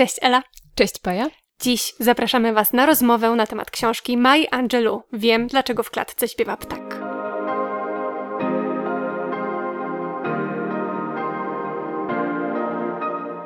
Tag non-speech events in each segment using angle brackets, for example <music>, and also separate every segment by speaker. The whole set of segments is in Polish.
Speaker 1: Cześć Ela.
Speaker 2: Cześć Paja.
Speaker 1: Dziś zapraszamy Was na rozmowę na temat książki Mai Angelou. Wiem, dlaczego w klatce śpiewa ptak.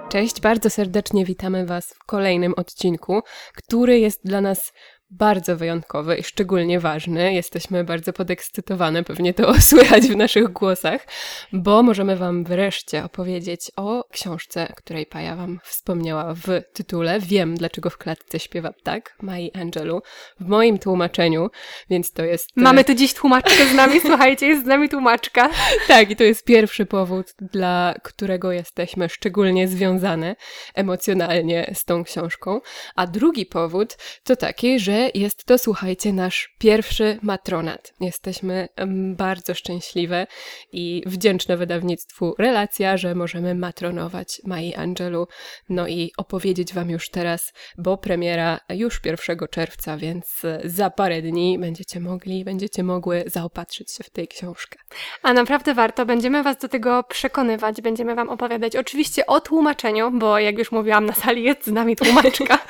Speaker 2: Cześć, bardzo serdecznie witamy Was w kolejnym odcinku, który jest dla nas bardzo wyjątkowy i szczególnie ważny. Jesteśmy bardzo podekscytowane, pewnie to <laughs> słychać w naszych głosach, bo możemy Wam wreszcie opowiedzieć o książce, której Paja Wam wspomniała w tytule. Wiem, dlaczego w klatce śpiewa ptak, Mai Angelu, w moim tłumaczeniu, więc to jest...
Speaker 1: Mamy tu dziś tłumaczkę z nami, <laughs> słuchajcie, jest z nami tłumaczka.
Speaker 2: tak, i to jest pierwszy powód, dla którego jesteśmy szczególnie związane emocjonalnie z tą książką. A drugi powód to taki, że jest to, słuchajcie, nasz pierwszy matronat. Jesteśmy bardzo szczęśliwe i wdzięczne wydawnictwu Relacja, że możemy matronować Mai Angelu. No i opowiedzieć Wam już teraz, bo premiera już 1 czerwca, więc za parę dni będziecie mogli, będziecie mogły zaopatrzyć się w tej książkę.
Speaker 1: A naprawdę warto, będziemy Was do tego przekonywać, będziemy Wam opowiadać oczywiście o tłumaczeniu, bo jak już mówiłam na sali, jest z nami tłumaczka. <laughs>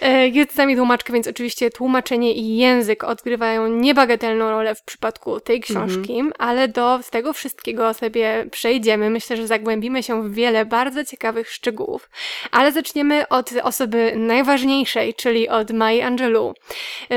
Speaker 1: E, jest z nami tłumaczka, więc oczywiście oczywiście tłumaczenie i język odgrywają niebagatelną rolę w przypadku tej książki, mm -hmm. ale do tego wszystkiego sobie przejdziemy. Myślę, że zagłębimy się w wiele bardzo ciekawych szczegółów. Ale zaczniemy od osoby najważniejszej, czyli od Mai Angelou. Yy,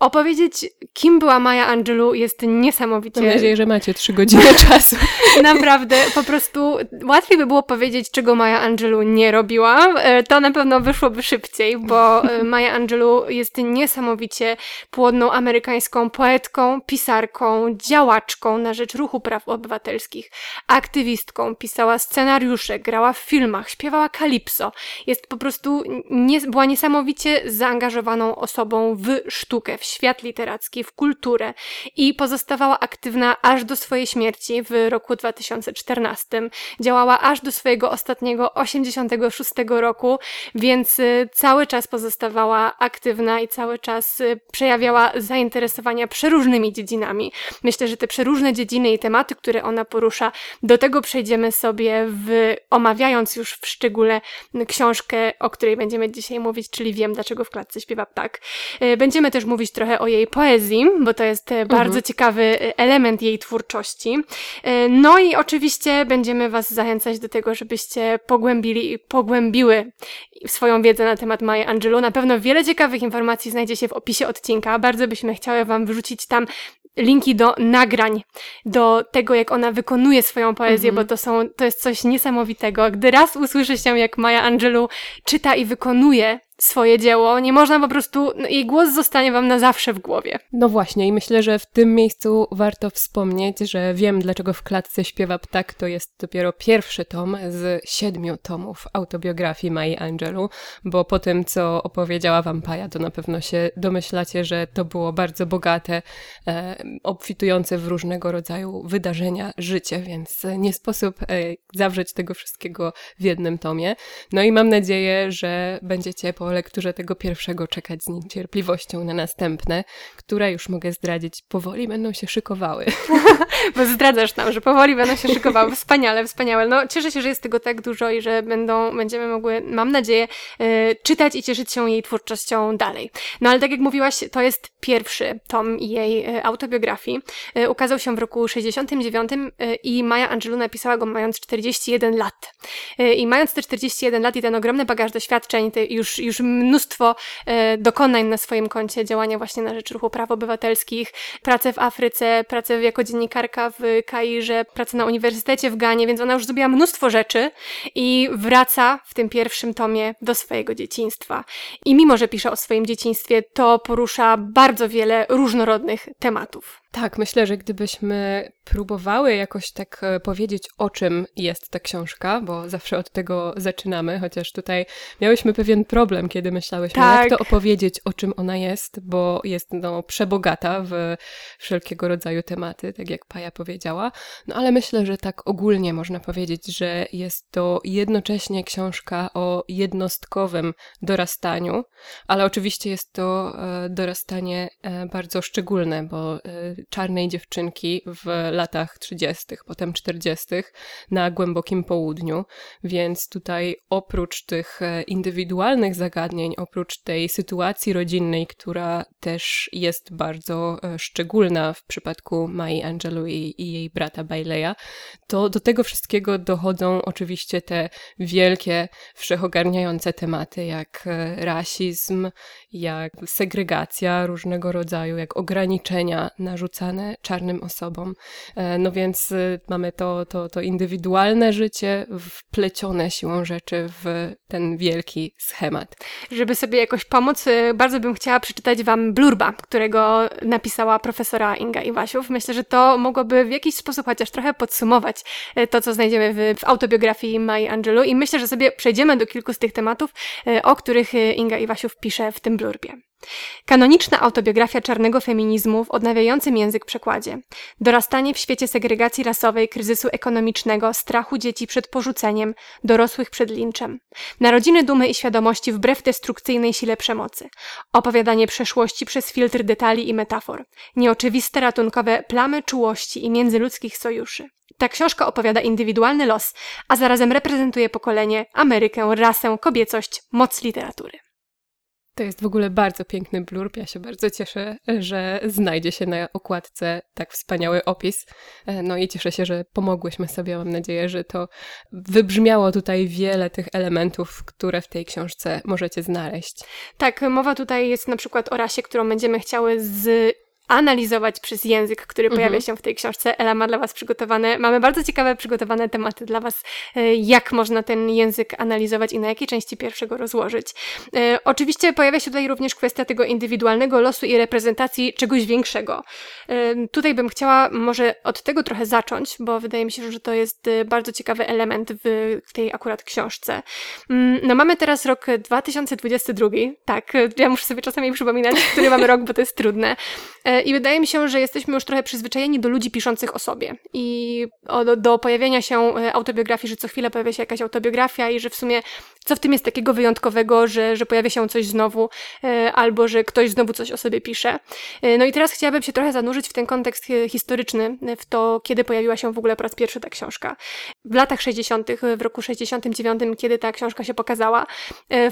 Speaker 1: opowiedzieć, kim była Maja Angelou jest niesamowicie...
Speaker 2: Mam nadzieję, że macie trzy godziny <laughs> czasu.
Speaker 1: Naprawdę, po prostu łatwiej by było powiedzieć, czego Maja Angelou nie robiła. Yy, to na pewno wyszłoby szybciej, bo yy, Maja Angelou jest niesamowicie płodną amerykańską poetką, pisarką, działaczką na rzecz ruchu praw obywatelskich, aktywistką, pisała scenariusze, grała w filmach, śpiewała kalipso. Jest po prostu, nie, była niesamowicie zaangażowaną osobą w sztukę, w świat literacki, w kulturę i pozostawała aktywna aż do swojej śmierci w roku 2014. Działała aż do swojego ostatniego 86 roku, więc y, cały czas pozostawała aktywna i cały czas y, przejawiała zainteresowania przeróżnymi dziedzinami. Myślę, że te przeróżne dziedziny i tematy, które ona porusza, do tego przejdziemy sobie w, omawiając już w szczególe książkę, o której będziemy dzisiaj mówić, czyli Wiem, dlaczego w klatce śpiewa ptak. Y, będziemy też mówić trochę o jej poezji, bo to jest y, mhm. bardzo ciekawy element jej twórczości. No i oczywiście będziemy Was zachęcać do tego, żebyście pogłębili i pogłębiły swoją wiedzę na temat Maja Angelou. Na pewno wiele ciekawych informacji znajdzie się w opisie odcinka. Bardzo byśmy chciały Wam wrzucić tam linki do nagrań, do tego, jak ona wykonuje swoją poezję, mm -hmm. bo to są, to jest coś niesamowitego. Gdy raz usłyszy się, jak Maja Angelou czyta i wykonuje swoje dzieło. Nie można po prostu, no, jej głos zostanie wam na zawsze w głowie.
Speaker 2: No właśnie, i myślę, że w tym miejscu warto wspomnieć, że wiem, dlaczego w klatce śpiewa ptak. To jest dopiero pierwszy tom z siedmiu tomów autobiografii Mai Angelou, bo po tym, co opowiedziała wam Paja, to na pewno się domyślacie, że to było bardzo bogate, e, obfitujące w różnego rodzaju wydarzenia życie, więc nie sposób e, zawrzeć tego wszystkiego w jednym tomie. No i mam nadzieję, że będziecie po lekturze tego pierwszego czekać z niecierpliwością na następne, które już mogę zdradzić, powoli będą się szykowały. <laughs>
Speaker 1: Bo zdradzasz nam, że powoli będą się szykowały. Wspaniale, wspaniale. No cieszę się, że jest tego tak dużo i że będą, będziemy mogły, mam nadzieję, yy, czytać i cieszyć się jej twórczością dalej. No ale tak jak mówiłaś, to jest pierwszy tom jej yy, autobiografii. Yy, ukazał się w roku 69 i Maja Angelou napisała go mając 41 lat. I mając te 41 lat i ten ogromny bagaż doświadczeń, już, już mnóstwo e, dokonań na swoim koncie, działania właśnie na rzecz ruchu praw obywatelskich, pracę w Afryce, pracę jako dziennikarka w Kairze, pracę na uniwersytecie w Ganie, więc ona już zrobiła mnóstwo rzeczy i wraca w tym pierwszym tomie do swojego dzieciństwa. I mimo, że pisze o swoim dzieciństwie, to porusza bardzo wiele różnorodnych tematów.
Speaker 2: Tak, myślę, że gdybyśmy próbowały jakoś tak e, powiedzieć, o czym jest ta książka, bo zawsze od tego zaczynamy, chociaż tutaj miałyśmy pewien problem, kiedy myślałyśmy, tak. jak to opowiedzieć, o czym ona jest, bo jest no, przebogata w wszelkiego rodzaju tematy, tak jak Paja powiedziała. No ale myślę, że tak ogólnie można powiedzieć, że jest to jednocześnie książka o jednostkowym dorastaniu, ale oczywiście jest to e, dorastanie e, bardzo szczególne, bo czarnej dziewczynki w latach 30., potem 40., na głębokim południu. Więc tutaj oprócz tych e, indywidualnych zagadnień, oprócz tej sytuacji rodzinnej, która też jest bardzo e, szczególna w przypadku Mai Angelu i, i jej brata Baileya, to do tego wszystkiego dochodzą oczywiście te wielkie, wszechogarniające tematy, jak e, rasizm, jak segregacja różnego rodzaju, jak ograniczenia narzucane czarnym osobom. E, no więc e, mamy to, to, to indywidualne życie wplecione siłą rzeczy w ten wielki schemat.
Speaker 1: Żeby sobie jakoś pomóc, bardzo bym chciała przeczytać Wam blurba, którego napisała profesora Inga Iwasiów. Myślę, że to mogłoby w jakiś sposób chociaż trochę podsumować to, co znajdziemy w, w autobiografii Mai Angelou i myślę, że sobie przejdziemy do kilku z tych tematów, o których Inga Iwasiów pisze w tym blurbie. Kanoniczna autobiografia czarnego feminizmu w odnawiającym język przekładzie. Dorastanie w świecie segregacji rasowej, kryzysu ekonomicznego, strachu dzieci przed porzuceniem, dorosłych przed linczem. Narodziny dumy i świadomości wbrew destrukcyjnej sile przemocy. Opowiadanie przeszłości przez filtr detali i metafor. Nieoczywiste ratunkowe plamy czułości i międzyludzkich sojuszy. Ta książka opowiada indywidualny los, a zarazem reprezentuje pokolenie, Amerykę, rasę, kobiecość, moc literatury.
Speaker 2: To jest w ogóle bardzo piękny blurb. Ja się bardzo cieszę, że znajdzie się na okładce tak wspaniały opis. E, no i cieszę się, że pomogłyśmy sobie. Mam nadzieję, że to wybrzmiało tutaj wiele tych elementów, które w tej książce możecie znaleźć.
Speaker 1: Tak, mowa tutaj jest na przykład o rasie, którą będziemy chciały z analizować przez język, który pojawia mhm. się w tej książce. Ela ma dla Was przygotowane, mamy bardzo ciekawe przygotowane tematy dla Was, e, jak można ten język analizować i na jakiej części pierwszego rozłożyć. E, oczywiście pojawia się tutaj również kwestia tego indywidualnego losu i reprezentacji czegoś większego. E, tutaj bym chciała może od tego trochę zacząć, bo wydaje mi się, że to jest bardzo ciekawy element w tej akurat książce. Mm, no mamy teraz rok 2022, tak, ja muszę sobie czasami przypominać, który mamy rok, bo to jest trudne. I wydaje mi się, że jesteśmy już trochę przyzwyczajeni do ludzi piszących o sobie i do, do pojawienia się e, autobiografii, że co chwilę pojawia się jakaś autobiografia i że w sumie co w tym jest takiego wyjątkowego, że, że pojawia się coś znowu, e, albo że ktoś znowu coś o sobie pisze. E, no i teraz chciałabym się trochę zanurzyć w ten kontekst historyczny, w to, kiedy pojawiła się w ogóle po raz pierwszy ta książka. W latach 60., w roku 69, kiedy ta książka się pokazała,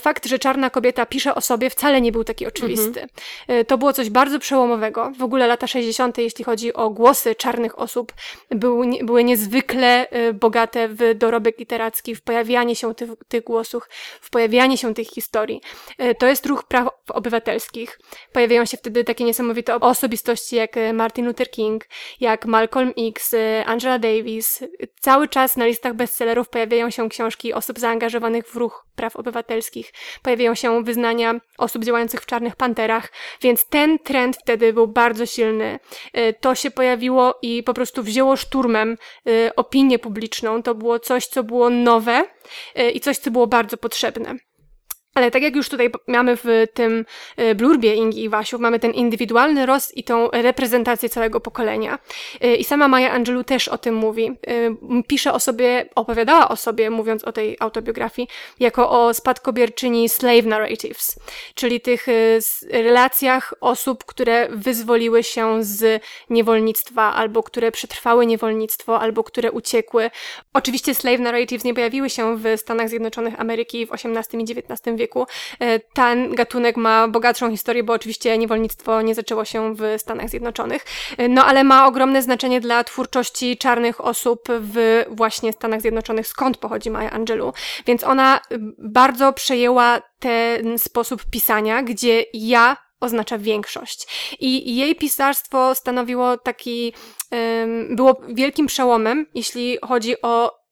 Speaker 1: fakt, że czarna kobieta pisze o sobie wcale nie był taki oczywisty. Mhm. To było coś bardzo przełomowego w ogóle lata 60., jeśli chodzi o głosy czarnych osób, były, były niezwykle bogate w dorobek literacki, w pojawianie się tych, tych głosów, w pojawianie się tych historii. Y, to jest ruch praw obywatelskich. Pojawiają się wtedy takie niesamowite osobistości jak y, Martin Luther King, jak Malcolm X, Angela Davis. Cały czas na listach bestsellerów pojawiają się książki osób zaangażowanych w ruch praw obywatelskich. Pojawiają się wyznania osób działających w Czarnych Panterach, więc ten trend wtedy był bardzo silny. E, to się pojawiło i po prostu wzięło szturmem e, opinię publiczną. To było coś, co było nowe e, i coś, co było bardzo potrzebne. Ale tak jak już tutaj mamy w tym e, blurbie Ingi i Wasiu, mamy ten indywidualny rost i tą reprezentację całego pokolenia. E, I sama Maja Angelou też o tym mówi. E, pisze o sobie, opowiadała o sobie, mówiąc o tej autobiografii, jako o spadkobierczyni slave narratives, czyli tych relacjach osób, które wyzwoliły się z niewolnictwa, albo które przetrwały niewolnictwo, albo które uciekły. Oczywiście slave narratives nie pojawiły się w Stanach Zjednoczonych Ameryki w XVIII i XIX wieku, wieku. E, ten gatunek ma bogatszą historię, bo oczywiście niewolnictwo nie zaczęło się w Stanach Zjednoczonych, e, no ale ma ogromne znaczenie dla twórczości czarnych osób w właśnie Stanach Zjednoczonych, skąd pochodzi Maya Angelou. Więc ona bardzo przejęła ten sposób pisania, gdzie ja oznacza większość. I jej pisarstwo stanowiło taki, było wielkim przełomem, jeśli chodzi o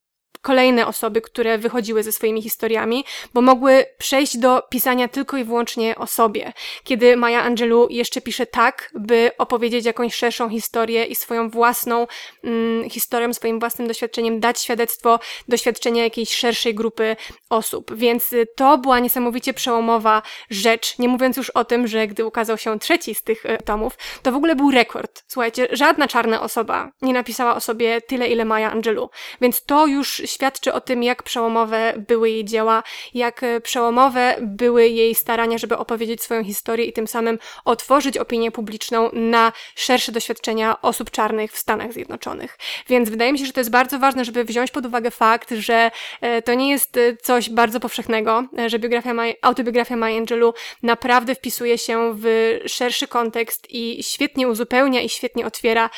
Speaker 1: kolejne osoby, które wychodziły ze swoimi historiami, bo mogły przejść do pisania tylko i wyłącznie o sobie. Kiedy Maya Angelou jeszcze pisze tak, by opowiedzieć jakąś szerszą historię i swoją własną mm, historią, swoim własnym doświadczeniem dać świadectwo doświadczenia jakiejś szerszej grupy osób. Więc to była niesamowicie przełomowa rzecz, nie mówiąc już o tym, że gdy ukazał się trzeci z tych e, tomów, to w ogóle był rekord. Słuchajcie, żadna czarna osoba nie napisała o sobie tyle, ile Maya Angelou. Więc to już świadczy o tym, jak przełomowe były jej dzieła, jak przełomowe były jej starania, żeby opowiedzieć swoją historię i tym samym otworzyć opinię publiczną na szersze doświadczenia osób czarnych w Stanach Zjednoczonych. Więc wydaje mi się, że to jest bardzo ważne, żeby wziąć pod uwagę fakt, że e, to nie jest e, coś bardzo powszechnego, e, że biografia autobiografia Maya Angelou naprawdę wpisuje się w szerszy kontekst i świetnie uzupełnia i świetnie otwiera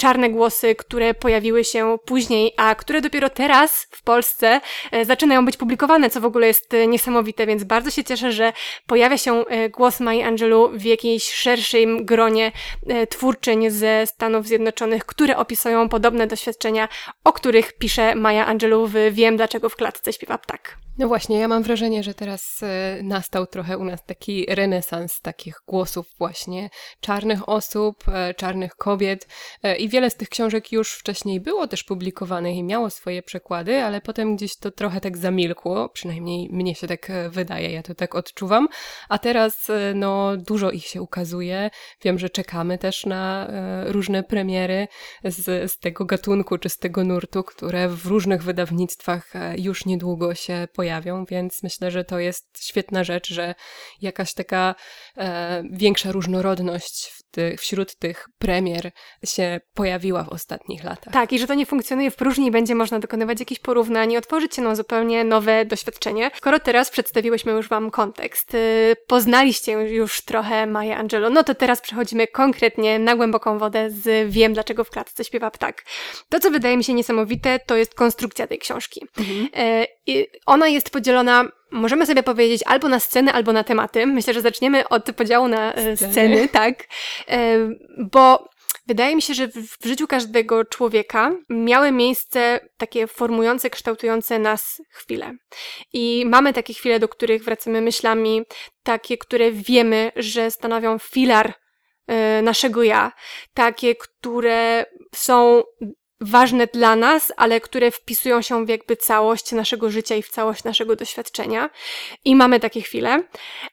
Speaker 1: czarne głosy, które pojawiły się później, a które dopiero teraz w Polsce e, zaczynają być publikowane, co w ogóle jest e, niesamowite, więc bardzo się cieszę, że pojawia się e, głos Mai Angelou w jakiejś szerszym gronie twórczyń ze Stanów Zjednoczonych, które opisują podobne doświadczenia, o których pisze Maja Angelou w Wiem, dlaczego w klatce śpiewa ptak.
Speaker 2: No właśnie, ja mam wrażenie, że teraz nastał trochę u nas taki renesans takich głosów właśnie czarnych osób, czarnych kobiet i wiele z tych książek już wcześniej było też publikowanych i miało swoje przekłady, ale potem gdzieś to trochę tak zamilkło, przynajmniej mnie się tak e, wydaje, ja to tak odczuwam. A teraz e, no dużo ich się ukazuje. Wiem, że czekamy też na e, różne premiery z, z tego gatunku czy z tego nurtu, które w różnych wydawnictwach już niedługo się pojawią, więc myślę, że to jest świetna rzecz, że jakaś taka e, większa różnorodność ty, wśród tych premier się pojawiła w ostatnich latach.
Speaker 1: Tak, i że to nie funkcjonuje w próżni i będzie można dokonywać jakichś porównań i otworzyć się na zupełnie nowe doświadczenie. Skoro teraz przedstawiłyśmy już Wam kontekst, yy, poznaliście już trochę Maję Angelo, no to teraz przechodzimy konkretnie na głęboką wodę z Wiem, dlaczego w klatce śpiewa ptak. To, co wydaje mi się niesamowite, to jest konstrukcja tej książki. Mhm. Ona jest podzielona możemy sobie powiedzieć albo na sceny, albo na tematy. Myślę, że zaczniemy od podziału na e, sceny, sceny <laughs> tak, e, bo Wydaje mi się, że w życiu każdego człowieka miały miejsce takie formujące, kształtujące nas chwile. I mamy takie chwile, do których wracamy myślami, takie, które wiemy, że stanowią filar e, naszego ja, takie, które są ważne dla nas, ale które wpisują się w jakby całość naszego życia i w całość naszego doświadczenia. I mamy takie chwile,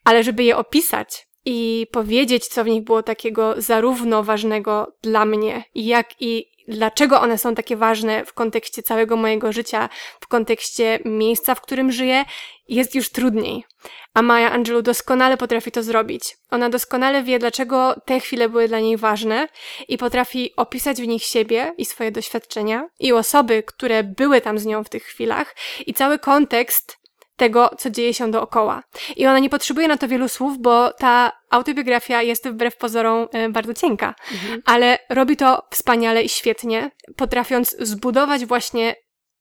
Speaker 1: ale żeby je opisać i powiedzieć, co w nich było takiego zarówno ważnego dla mnie, jak i dlaczego one są takie ważne w kontekście całego mojego życia, w kontekście miejsca, w którym żyję, jest już trudniej. A Maya Angelou doskonale potrafi to zrobić. Ona doskonale wie, dlaczego te chwile były dla niej ważne i potrafi opisać w nich siebie i swoje doświadczenia i osoby, które były tam z nią w tych chwilach i cały kontekst tego, co dzieje się dookoła. I ona nie potrzebuje na to wielu słów, bo ta autobiografia jest wbrew pozorom e, bardzo cienka, mhm. ale robi to wspaniale i świetnie, potrafiąc zbudować właśnie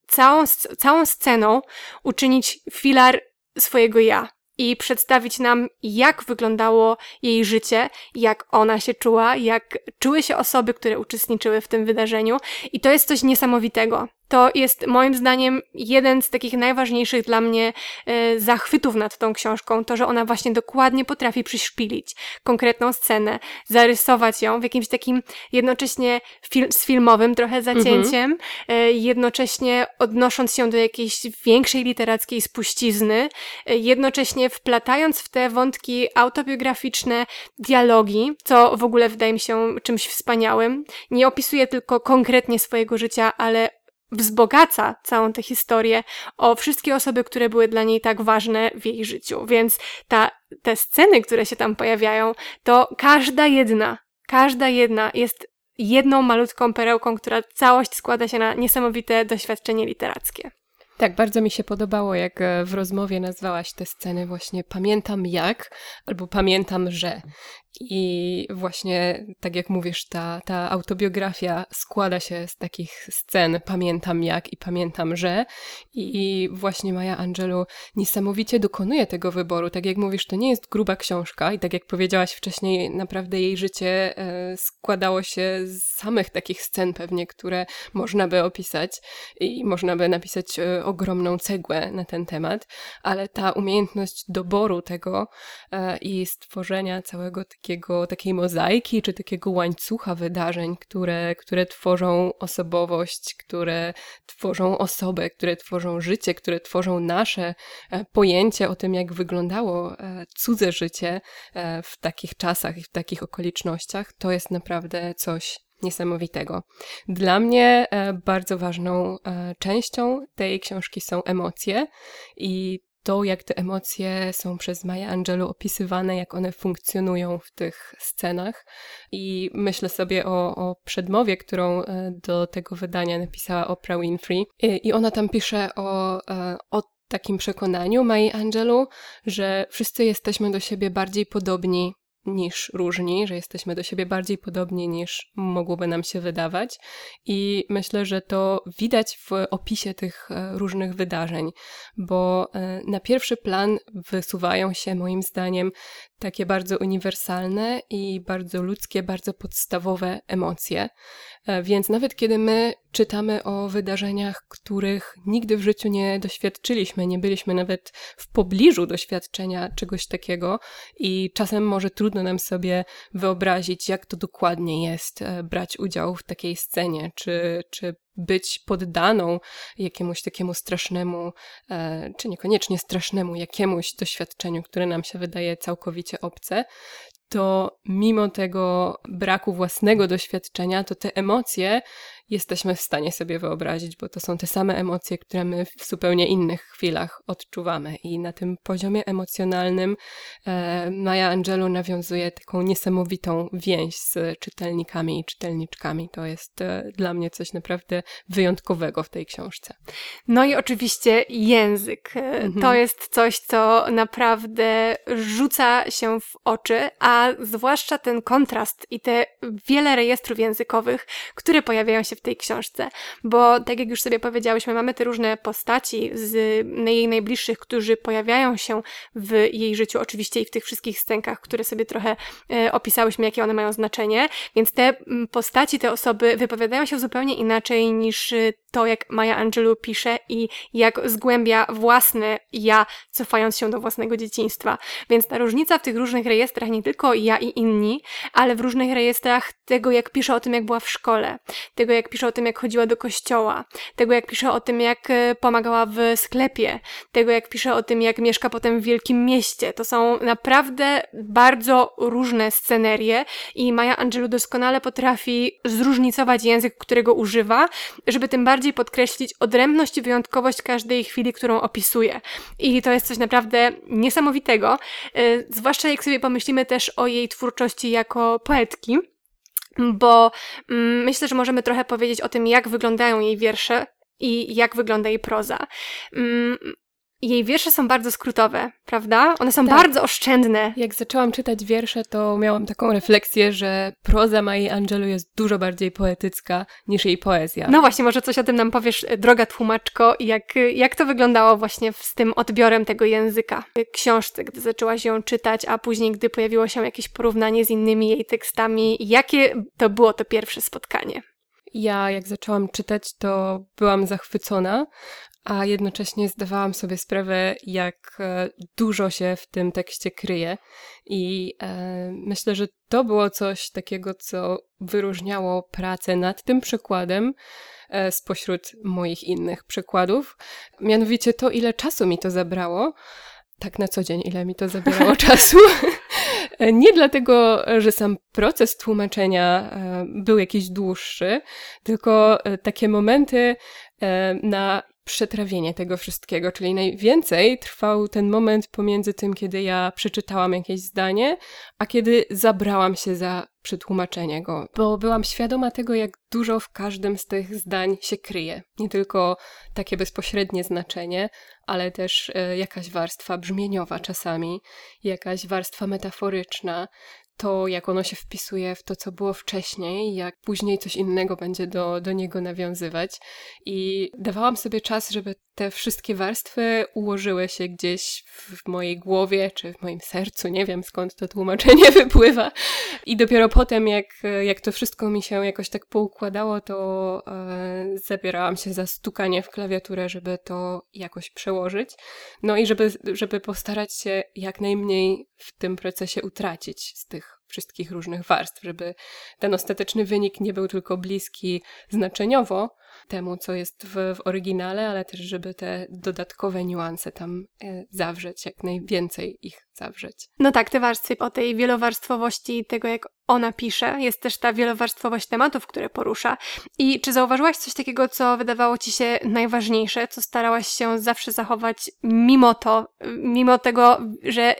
Speaker 1: całą, całą sceną, uczynić filar swojego ja i przedstawić nam, jak wyglądało jej życie, jak ona się czuła, jak czuły się osoby, które uczestniczyły w tym wydarzeniu. I to jest coś niesamowitego. To jest moim zdaniem jeden z takich najważniejszych dla mnie e, zachwytów nad tą książką, to, że ona właśnie dokładnie potrafi przyszpilić konkretną scenę, zarysować ją w jakimś takim jednocześnie fil z filmowym trochę zacięciem, mhm. e, jednocześnie odnosząc się do jakiejś większej literackiej spuścizny, e, jednocześnie wplatając w te wątki autobiograficzne dialogi, co w ogóle wydaje mi się czymś wspaniałym. Nie opisuje tylko konkretnie swojego życia, ale wzbogaca całą tę historię o wszystkie osoby, które były dla niej tak ważne w jej życiu. Więc ta, te sceny, które się tam pojawiają, to każda jedna, każda jedna jest jedną malutką perełką, która całość składa się na niesamowite doświadczenie literackie.
Speaker 2: Tak, bardzo mi się podobało, jak e, w rozmowie nazwałaś te sceny właśnie pamiętam jak albo pamiętam, że. I właśnie, tak jak mówisz, ta, ta autobiografia składa się z takich scen pamiętam jak i pamiętam, że. I właśnie Maja Angelou niesamowicie dokonuje tego wyboru. Tak jak mówisz, to nie jest gruba książka i tak jak powiedziałaś wcześniej, naprawdę jej życie e, składało się z samych takich scen pewnie, które można by opisać i można by napisać e, ogromną cegłę na ten temat, ale ta umiejętność doboru tego e, i stworzenia całego takiego, takiej mozaiki, czy takiego łańcucha wydarzeń, które, które tworzą osobowość, które tworzą osobę, które tworzą życie, które tworzą nasze e, pojęcie o tym, jak wyglądało e, cudze życie w takich czasach i w takich okolicznościach, to jest naprawdę coś niesamowitego. Dla mnie e, bardzo ważną e, częścią tej książki są emocje i to, jak te emocje są przez Maya Angelou opisywane, jak one funkcjonują w tych scenach. I myślę sobie o, o przedmowie, którą e, do tego wydania napisała Oprah Winfrey. I, ona tam pisze o, o takim przekonaniu Mai Angelou, że wszyscy jesteśmy do siebie bardziej podobni niż różni, że jesteśmy do siebie bardziej podobni niż mogłoby nam się wydawać. I myślę, że to widać w opisie tych e, różnych wydarzeń, bo e, na pierwszy plan wysuwają się moim zdaniem takie bardzo uniwersalne i bardzo ludzkie, bardzo podstawowe emocje. E, więc nawet kiedy my czytamy o wydarzeniach, których nigdy w życiu nie doświadczyliśmy, nie byliśmy nawet w pobliżu doświadczenia czegoś takiego i czasem może trudno nam sobie wyobrazić, jak to dokładnie jest e, brać udział w takiej scenie, czy, czy być poddaną jakiemuś takiemu strasznemu, e, czy niekoniecznie strasznemu, jakiemuś doświadczeniu, które nam się wydaje całkowicie obce, to mimo tego braku własnego doświadczenia, to te emocje jesteśmy w stanie sobie wyobrazić, bo to są te same emocje, które my w zupełnie innych chwilach odczuwamy. I na tym poziomie emocjonalnym e, Maja Angelou nawiązuje taką niesamowitą więź z czytelnikami i czytelniczkami. To jest e, dla mnie coś naprawdę wyjątkowego w tej książce.
Speaker 1: No i oczywiście język. Mhm. To jest coś, co naprawdę rzuca się w oczy, a zwłaszcza ten kontrast i te wiele rejestrów językowych, które pojawiają się w tej książce, bo tak jak już sobie powiedziałyśmy, mamy te różne postaci z jej najbliższych, którzy pojawiają się w jej życiu, oczywiście i w tych wszystkich scenkach, które sobie trochę e, opisałyśmy, jakie one mają znaczenie, więc te postaci, te osoby wypowiadają się zupełnie inaczej niż e, to, jak Maya Angelou pisze i jak zgłębia własne ja, cofając się do własnego dzieciństwa. Więc ta różnica w tych różnych rejestrach, nie tylko ja i inni, ale w różnych rejestrach tego, jak pisze o tym, jak była w szkole, tego, jak pisze o tym, jak chodziła do kościoła, tego, jak pisze o tym, jak e, pomagała w sklepie, tego, jak pisze o tym, jak mieszka potem w wielkim mieście. To są naprawdę bardzo różne scenerie i Maya Angelou doskonale potrafi zróżnicować język, którego używa, żeby tym bardziej bardziej podkreślić odrębność i wyjątkowość każdej chwili, którą opisuje. I to jest coś naprawdę niesamowitego, y, zwłaszcza jak sobie pomyślimy też o jej twórczości jako poetki bo mm, myślę, że możemy trochę powiedzieć o tym, jak wyglądają jej wiersze i jak wygląda jej proza. Jej wiersze są bardzo skrótowe, prawda? One są tak. bardzo oszczędne.
Speaker 2: Jak zaczęłam czytać wiersze, to miałam taką refleksję, że proza Mai Angelou jest dużo bardziej poetycka niż jej poezja.
Speaker 1: No właśnie, może coś o tym nam powiesz, droga tłumaczko, jak, jak to wyglądało właśnie z tym odbiorem tego języka książce, gdy zaczęłaś ją czytać, a później, gdy pojawiło się jakieś porównanie z innymi jej tekstami. Jakie to było to pierwsze spotkanie?
Speaker 2: Ja, jak zaczęłam czytać, to byłam zachwycona, a jednocześnie zdawałam sobie sprawę, jak e, dużo się w tym tekście kryje. I e, myślę, że to było coś takiego, co wyróżniało pracę nad tym przykładem e, spośród moich innych przykładów. Mianowicie to, ile czasu mi to zabrało. Tak na co dzień, ile mi to zabierało <laughs> czasu. <laughs> Nie dlatego, że sam proces tłumaczenia e, był jakiś dłuższy, tylko e, takie momenty na przetrawienie tego wszystkiego, czyli najwięcej trwał ten moment pomiędzy tym, kiedy ja przeczytałam jakieś zdanie, a kiedy zabrałam się za przetłumaczenie go, bo byłam świadoma tego, jak dużo w każdym z tych zdań się kryje. Nie tylko takie bezpośrednie znaczenie, ale też e, jakaś warstwa brzmieniowa czasami, jakaś warstwa metaforyczna, to, jak ono się wpisuje w to, co było wcześniej, jak później coś innego będzie do, do niego nawiązywać. I dawałam sobie czas, żeby te wszystkie warstwy ułożyły się gdzieś w mojej głowie, czy w moim sercu, nie wiem skąd to tłumaczenie <laughs> wypływa. I dopiero potem, jak, jak to wszystko mi się jakoś tak poukładało, to e, zabierałam się za stukanie w klawiaturę, żeby to jakoś przełożyć. No i żeby, żeby postarać się jak najmniej w tym procesie utracić z tych wszystkich różnych warstw, żeby ten ostateczny wynik nie był tylko bliski znaczeniowo, temu, co jest w, w oryginale, ale też, żeby te dodatkowe niuanse tam e, zawrzeć, jak najwięcej ich zawrzeć.
Speaker 1: No tak, te warstwy o tej wielowarstwowości tego, jak ona pisze, jest też ta wielowarstwowość tematów, które porusza. I czy zauważyłaś coś takiego, co wydawało ci się najważniejsze, co starałaś się zawsze zachować mimo to, mimo tego, że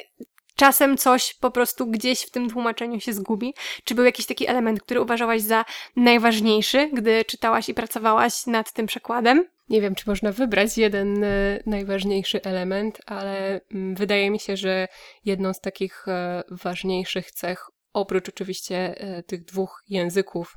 Speaker 1: czasem coś po prostu gdzieś w tym tłumaczeniu się zgubi? Czy był jakiś taki element, który uważałaś za najważniejszy, gdy czytałaś i pracowałaś nad tym przekładem?
Speaker 2: Nie wiem, czy można wybrać jeden e, najważniejszy element, ale mm, wydaje mi się, że jedną z takich e, ważniejszych cech oprócz oczywiście e, tych dwóch języków,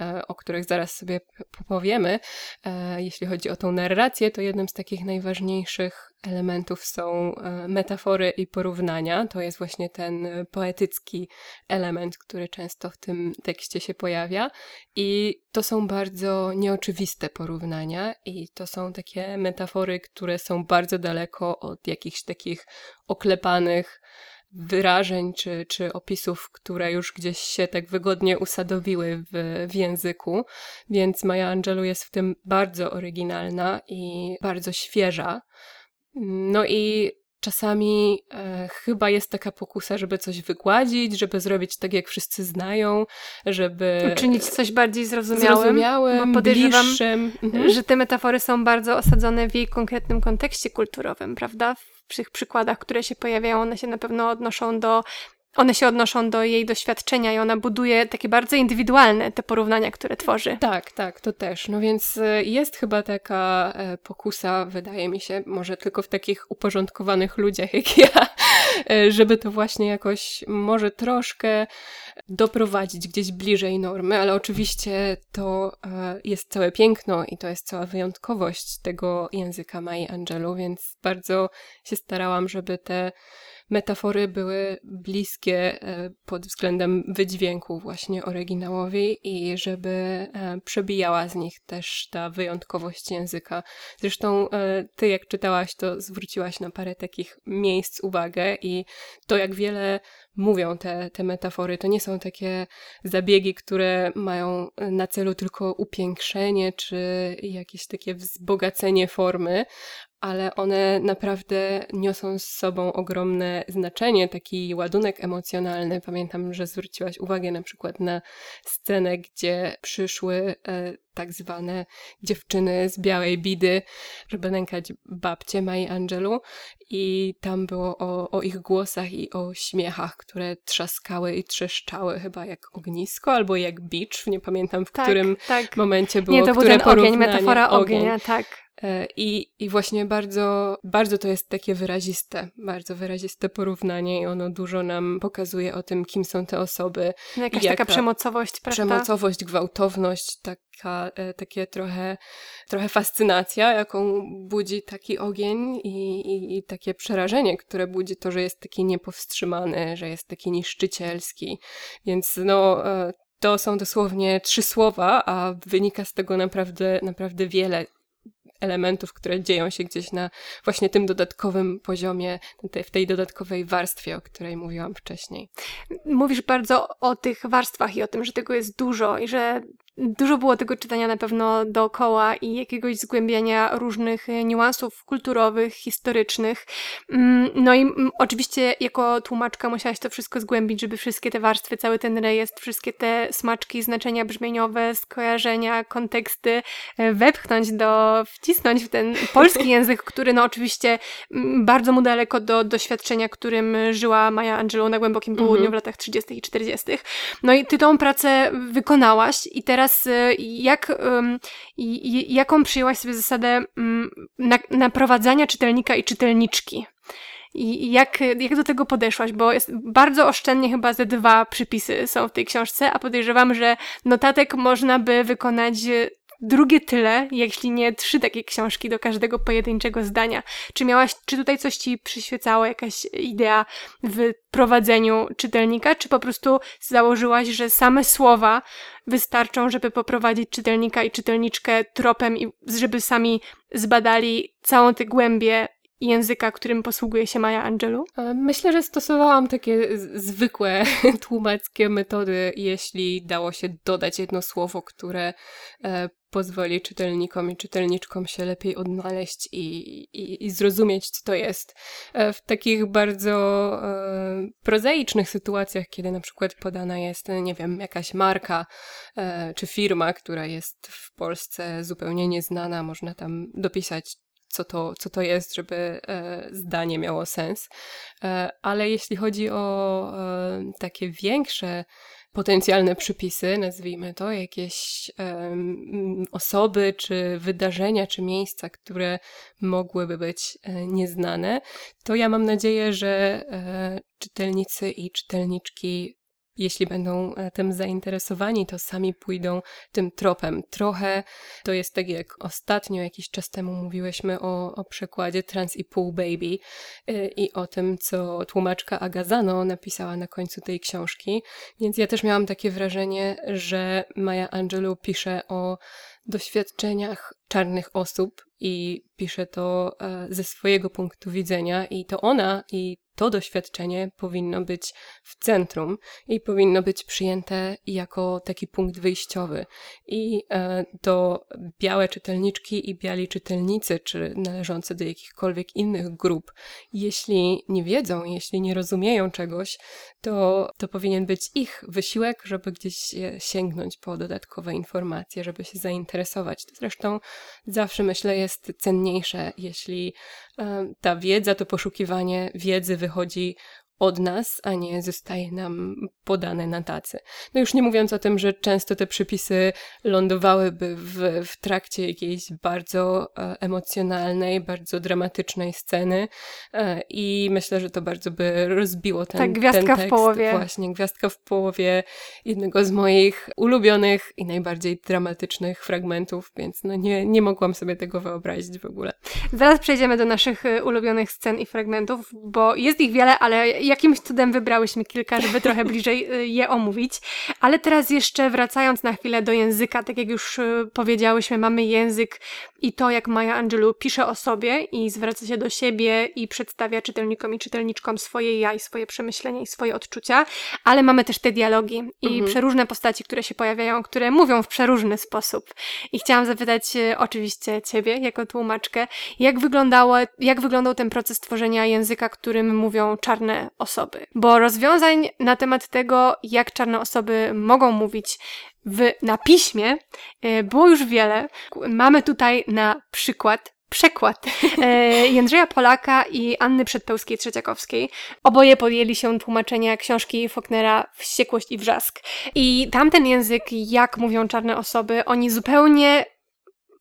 Speaker 2: e, o których zaraz sobie powiemy, e, jeśli chodzi o tą narrację, to jednym z takich najważniejszych elementów są metafory i porównania. To jest właśnie ten poetycki element, który często w tym tekście się pojawia. I to są bardzo nieoczywiste porównania, i to są takie metafory, które są bardzo daleko od jakichś takich oklepanych, wyrażeń czy, czy opisów, które już gdzieś się tak wygodnie usadowiły w, w języku, więc Maja Angelou jest w tym bardzo oryginalna i bardzo świeża. No i czasami e, chyba jest taka pokusa, żeby coś wygładzić, żeby zrobić tak, jak wszyscy znają, żeby...
Speaker 1: Uczynić coś bardziej zrozumiałym. Zrozumiałym, podejrzewam, bliższym. Mhm. że te metafory są bardzo osadzone w jej konkretnym kontekście kulturowym, prawda? Tych przykładach, które się pojawiają, one się na pewno odnoszą do one się odnoszą do jej doświadczenia i ona buduje takie bardzo indywidualne te porównania, które tworzy.
Speaker 2: Tak, tak, to też. No więc e, jest chyba taka e, pokusa, wydaje mi się, może tylko w takich uporządkowanych ludziach jak ja, <laughs> e, żeby to właśnie jakoś może troszkę doprowadzić gdzieś bliżej normy, ale oczywiście to jest całe piękno i to jest cała wyjątkowość tego języka Mai Angelou, więc bardzo się starałam, żeby te metafory były bliskie e, pod względem wydźwięku właśnie oryginałowi i żeby e, przebijała z nich też ta wyjątkowość języka. Zresztą e, ty jak czytałaś, to zwróciłaś na parę takich miejsc uwagę i to jak wiele mówią te, te metafory. To nie są takie zabiegi, które mają na celu tylko upiększenie czy jakieś takie wzbogacenie formy, ale one naprawdę niosą z sobą ogromne znaczenie, taki ładunek emocjonalny. Pamiętam, że zwróciłaś uwagę na przykład na scenę, gdzie przyszły e, tak zwane dziewczyny z białej bidy, żeby nękać babcie Mai Angelu i tam było o, o ich głosach i o śmiechach, które trzaskały i trzeszczały chyba jak ognisko albo jak bicz, nie pamiętam w tak, którym tak. momencie było,
Speaker 1: nie, to był ten ogień, metafora ognia, tak.
Speaker 2: E, I, I właśnie bardzo, bardzo to jest takie wyraziste, bardzo wyraziste porównanie i ono dużo nam pokazuje o tym, kim są te osoby.
Speaker 1: No jakaś taka przemocowość, prawda?
Speaker 2: Przemocowość, gwałtowność, taka, e, takie trochę, trochę fascynacja, jaką budzi taki ogień i, i, i takie przerażenie, które budzi to, że jest taki niepowstrzymany, że jest taki niszczycielski. Więc no e, to są dosłownie trzy słowa, a wynika z tego naprawdę, naprawdę wiele elementów, które dzieją się gdzieś na właśnie tym dodatkowym poziomie, w tej dodatkowej warstwie, o której mówiłam wcześniej.
Speaker 1: Mówisz bardzo o tych warstwach i o tym, że tego jest dużo i że Dużo było tego czytania na pewno dookoła i jakiegoś zgłębiania różnych e, niuansów kulturowych, historycznych. Mm, no i mm, oczywiście jako tłumaczka musiałaś to wszystko zgłębić, żeby wszystkie te warstwy, cały ten rejestr, wszystkie te smaczki, znaczenia brzmieniowe, skojarzenia, konteksty e, wepchnąć do, wcisnąć w ten polski <laughs> język, który no oczywiście mm, bardzo mu daleko do doświadczenia, którym żyła Maja Angelou na głębokim południu mhm. w latach 30. i 40. No i ty tą pracę wykonałaś i teraz y, jak, jaką przyjęłaś sobie zasadę mm, naprowadzania czytelnika i czytelniczki? I jak, jak do tego podeszłaś? Bo jest bardzo oszczędnie chyba ze dwa przypisy są w tej książce, a podejrzewam, że notatek można by wykonać drugie tyle, jeśli nie trzy takie książki do każdego pojedynczego zdania. Czy miałaś, czy tutaj coś ci przyświecało, jakaś idea w prowadzeniu czytelnika, czy po prostu założyłaś, że same słowa wystarczą, żeby poprowadzić czytelnika i czytelniczkę tropem i żeby sami zbadali całą tę głębię języka, którym posługuje się Maya Angelou?
Speaker 2: Myślę, że stosowałam takie zwykłe <laughs> tłumackie metody, jeśli dało się dodać jedno słowo, które e, pozwoli czytelnikom i czytelniczkom się lepiej odnaleźć i, i, i zrozumieć, co to jest. E, w takich bardzo e, prozaicznych sytuacjach, kiedy na przykład podana jest, nie wiem, jakaś marka e, czy firma, która jest w Polsce zupełnie nieznana, można tam dopisać co to, co to jest, żeby e, zdanie miało sens. E, ale jeśli chodzi o e, takie większe potencjalne przypisy, nazwijmy to, jakieś osoby, czy wydarzenia, czy miejsca, które mogłyby być nieznane, to ja mam nadzieję, że czytelnicy i czytelniczki jeśli będą e, tym zainteresowani, to sami pójdą tym tropem. Trochę to jest tak jak ostatnio, jakiś czas temu mówiłyśmy o, o przekładzie Trans i Pool Baby e, i o tym, co tłumaczka Agazano napisała na końcu tej książki. Więc ja też miałam takie wrażenie, że Maya Angelou pisze o doświadczeniach czarnych osób i pisze to e, ze swojego punktu widzenia i to ona i to doświadczenie powinno być w centrum i powinno być przyjęte jako taki punkt wyjściowy. I e, to białe czytelniczki i biali czytelnicy, czy należące do jakichkolwiek innych grup, jeśli nie wiedzą, jeśli nie rozumieją czegoś, to, to powinien być ich wysiłek, żeby gdzieś sięgnąć po dodatkowe informacje, żeby się zainteresować. To zresztą zawsze myślę jest cenniejsze, jeśli e, ta wiedza, to poszukiwanie wiedzy wychodzi od nas, a nie zostaje nam podane na tacy. No już nie mówiąc o tym, że często te przypisy lądowałyby w, w trakcie jakiejś bardzo e, emocjonalnej, bardzo dramatycznej sceny e, i myślę, że to bardzo by rozbiło ten,
Speaker 1: tak, gwiazdka
Speaker 2: ten tekst.
Speaker 1: w połowie.
Speaker 2: Właśnie, gwiazdka w połowie jednego z moich ulubionych i najbardziej dramatycznych fragmentów, więc no nie, nie mogłam sobie tego wyobrazić w ogóle.
Speaker 1: Zaraz przejdziemy do naszych e, ulubionych scen i fragmentów, bo jest ich wiele, ale jakimś cudem wybrałyśmy kilka, żeby trochę bliżej y, je omówić. Ale teraz jeszcze wracając na chwilę do języka, tak jak już y, powiedziałyśmy, mamy język i to, jak Maya Angelou pisze o sobie i zwraca się do siebie i przedstawia czytelnikom i czytelniczkom swoje ja i swoje przemyślenia i swoje odczucia, ale mamy też te dialogi i mhm. przeróżne postaci, które się pojawiają, które mówią w przeróżny sposób. I chciałam zapytać y, oczywiście ciebie, jako tłumaczkę, jak wyglądało, jak wyglądał ten proces tworzenia języka, którym mówią czarne osoby. Bo rozwiązań na temat tego, jak czarne osoby mogą mówić w, na piśmie, e, było już wiele. Mamy tutaj na przykład przekład <laughs> e, Jędrzeja Polaka i Anny Przedpełskiej-Trzeciakowskiej. Oboje podjęli się tłumaczenia książki Faulknera Wściekłość i Wrzask. I tamten język, jak mówią czarne osoby, oni zupełnie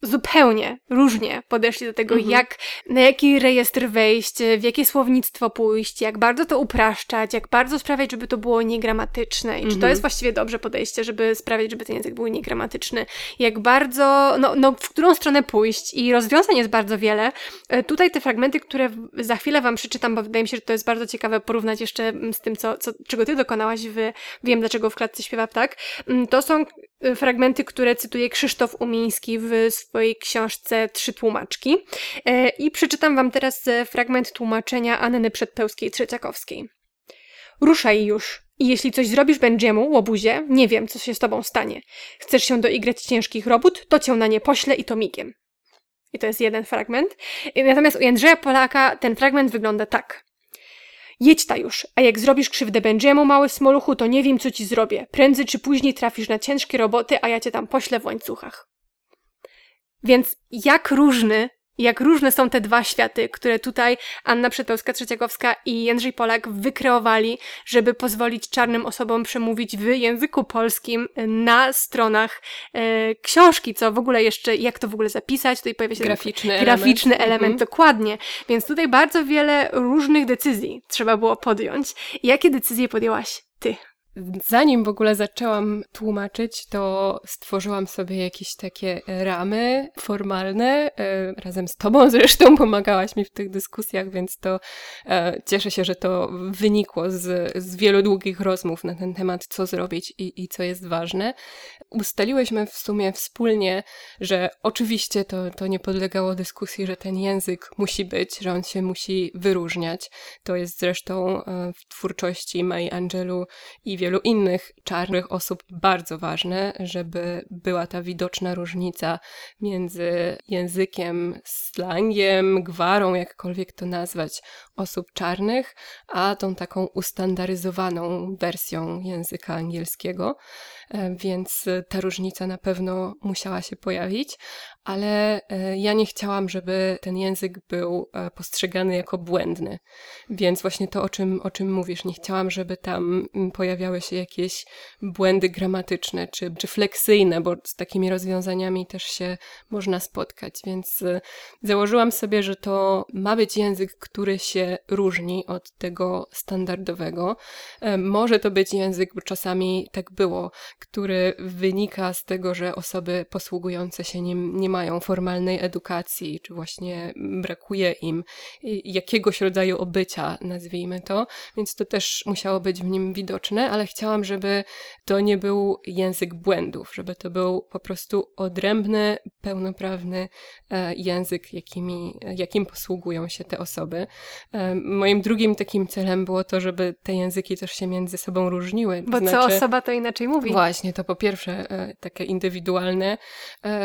Speaker 1: zupełnie różnie podeszli do tego, mhm. jak, na jaki rejestr wejść, w jakie słownictwo pójść, jak bardzo to upraszczać, jak bardzo sprawiać, żeby to było niegramatyczne i mhm. czy to mhm. jest właściwie dobrze podejście, żeby sprawiać, żeby ten język był niegramatyczny, jak bardzo, no, no w którą stronę pójść i rozwiązań jest bardzo wiele. E, tutaj te fragmenty, które za chwilę Wam przeczytam, bo wydaje mi się, że to jest bardzo ciekawe porównać jeszcze mm, z tym, co, co, czego Ty dokonałaś w Wiem, dlaczego w klatce śpiewa ptak, mm, to są fragmenty, które cytuje Krzysztof Umiński w swojej książce Trzy tłumaczki. E, I przeczytam Wam teraz e, fragment tłumaczenia Anny Przedpełskiej-Trzeciakowskiej. Ruszaj już. I jeśli coś zrobisz Benjiemu, łobuzie, nie wiem, co się z tobą stanie. Chcesz się doigrać ciężkich robót, to cię na nie poślę i to migiem. I to jest jeden fragment. Natomiast u Jędrzeja Polaka ten fragment wygląda tak. Jedź ta już, a jak zrobisz krzywdę Benjiemu, mały smoluchu, to nie wiem, co ci zrobię. Prędzej czy później trafisz na ciężkie roboty, a ja cię tam poślę w łańcuchach. Więc jak różny jak różne są te dwa światy, które tutaj Anna Przedpełska-Trzeciakowska i Jędrzej Polak wykreowali, żeby pozwolić czarnym osobom przemówić w języku polskim na stronach e, książki, co w ogóle jeszcze, jak to w ogóle zapisać, tutaj pojawia się
Speaker 2: graficzny
Speaker 1: element, graficzny element mhm. dokładnie. Więc tutaj bardzo wiele różnych decyzji trzeba było podjąć. Jakie decyzje podjęłaś ty?
Speaker 2: Zanim w ogóle zaczęłam tłumaczyć, to stworzyłam sobie jakieś takie ramy formalne. E, razem z Tobą zresztą <laughs> pomagałaś mi w tych dyskusjach, więc to e, cieszę się, że to wynikło z, z wielu długich rozmów na ten temat, co zrobić i, i co jest ważne. Ustaliłyśmy w sumie wspólnie, że oczywiście to, to nie podlegało dyskusji, że ten język musi być, że on się musi wyróżniać. To jest zresztą e, w twórczości Mai Angelu i wielu innych czarnych osób bardzo ważne, żeby była ta widoczna różnica między językiem, slangiem, gwarą, jakkolwiek to nazwać, osób czarnych, a tą taką ustandaryzowaną wersją języka angielskiego. E, więc ta różnica na pewno musiała się pojawić, ale e, ja nie chciałam, żeby ten język był e, postrzegany jako błędny. Więc właśnie to, o czym, o czym mówisz, nie chciałam, żeby tam mm, się jakieś błędy gramatyczne czy, czy fleksyjne, bo z takimi rozwiązaniami też się można spotkać. Więc założyłam sobie, że to ma być język, który się różni od tego standardowego. Może to być język, bo czasami tak było, który wynika z tego, że osoby posługujące się nim nie mają formalnej edukacji, czy właśnie brakuje im jakiegoś rodzaju obycia, nazwijmy to, więc to też musiało być w nim widoczne, ale chciałam, żeby to nie był język błędów, żeby to był po prostu odrębny, pełnoprawny e, język, jakimi, jakim posługują się te osoby. E, moim drugim takim celem było to, żeby te języki też się między sobą różniły.
Speaker 1: Bo znaczy, co osoba to inaczej mówi.
Speaker 2: Właśnie, to po pierwsze e, takie indywidualne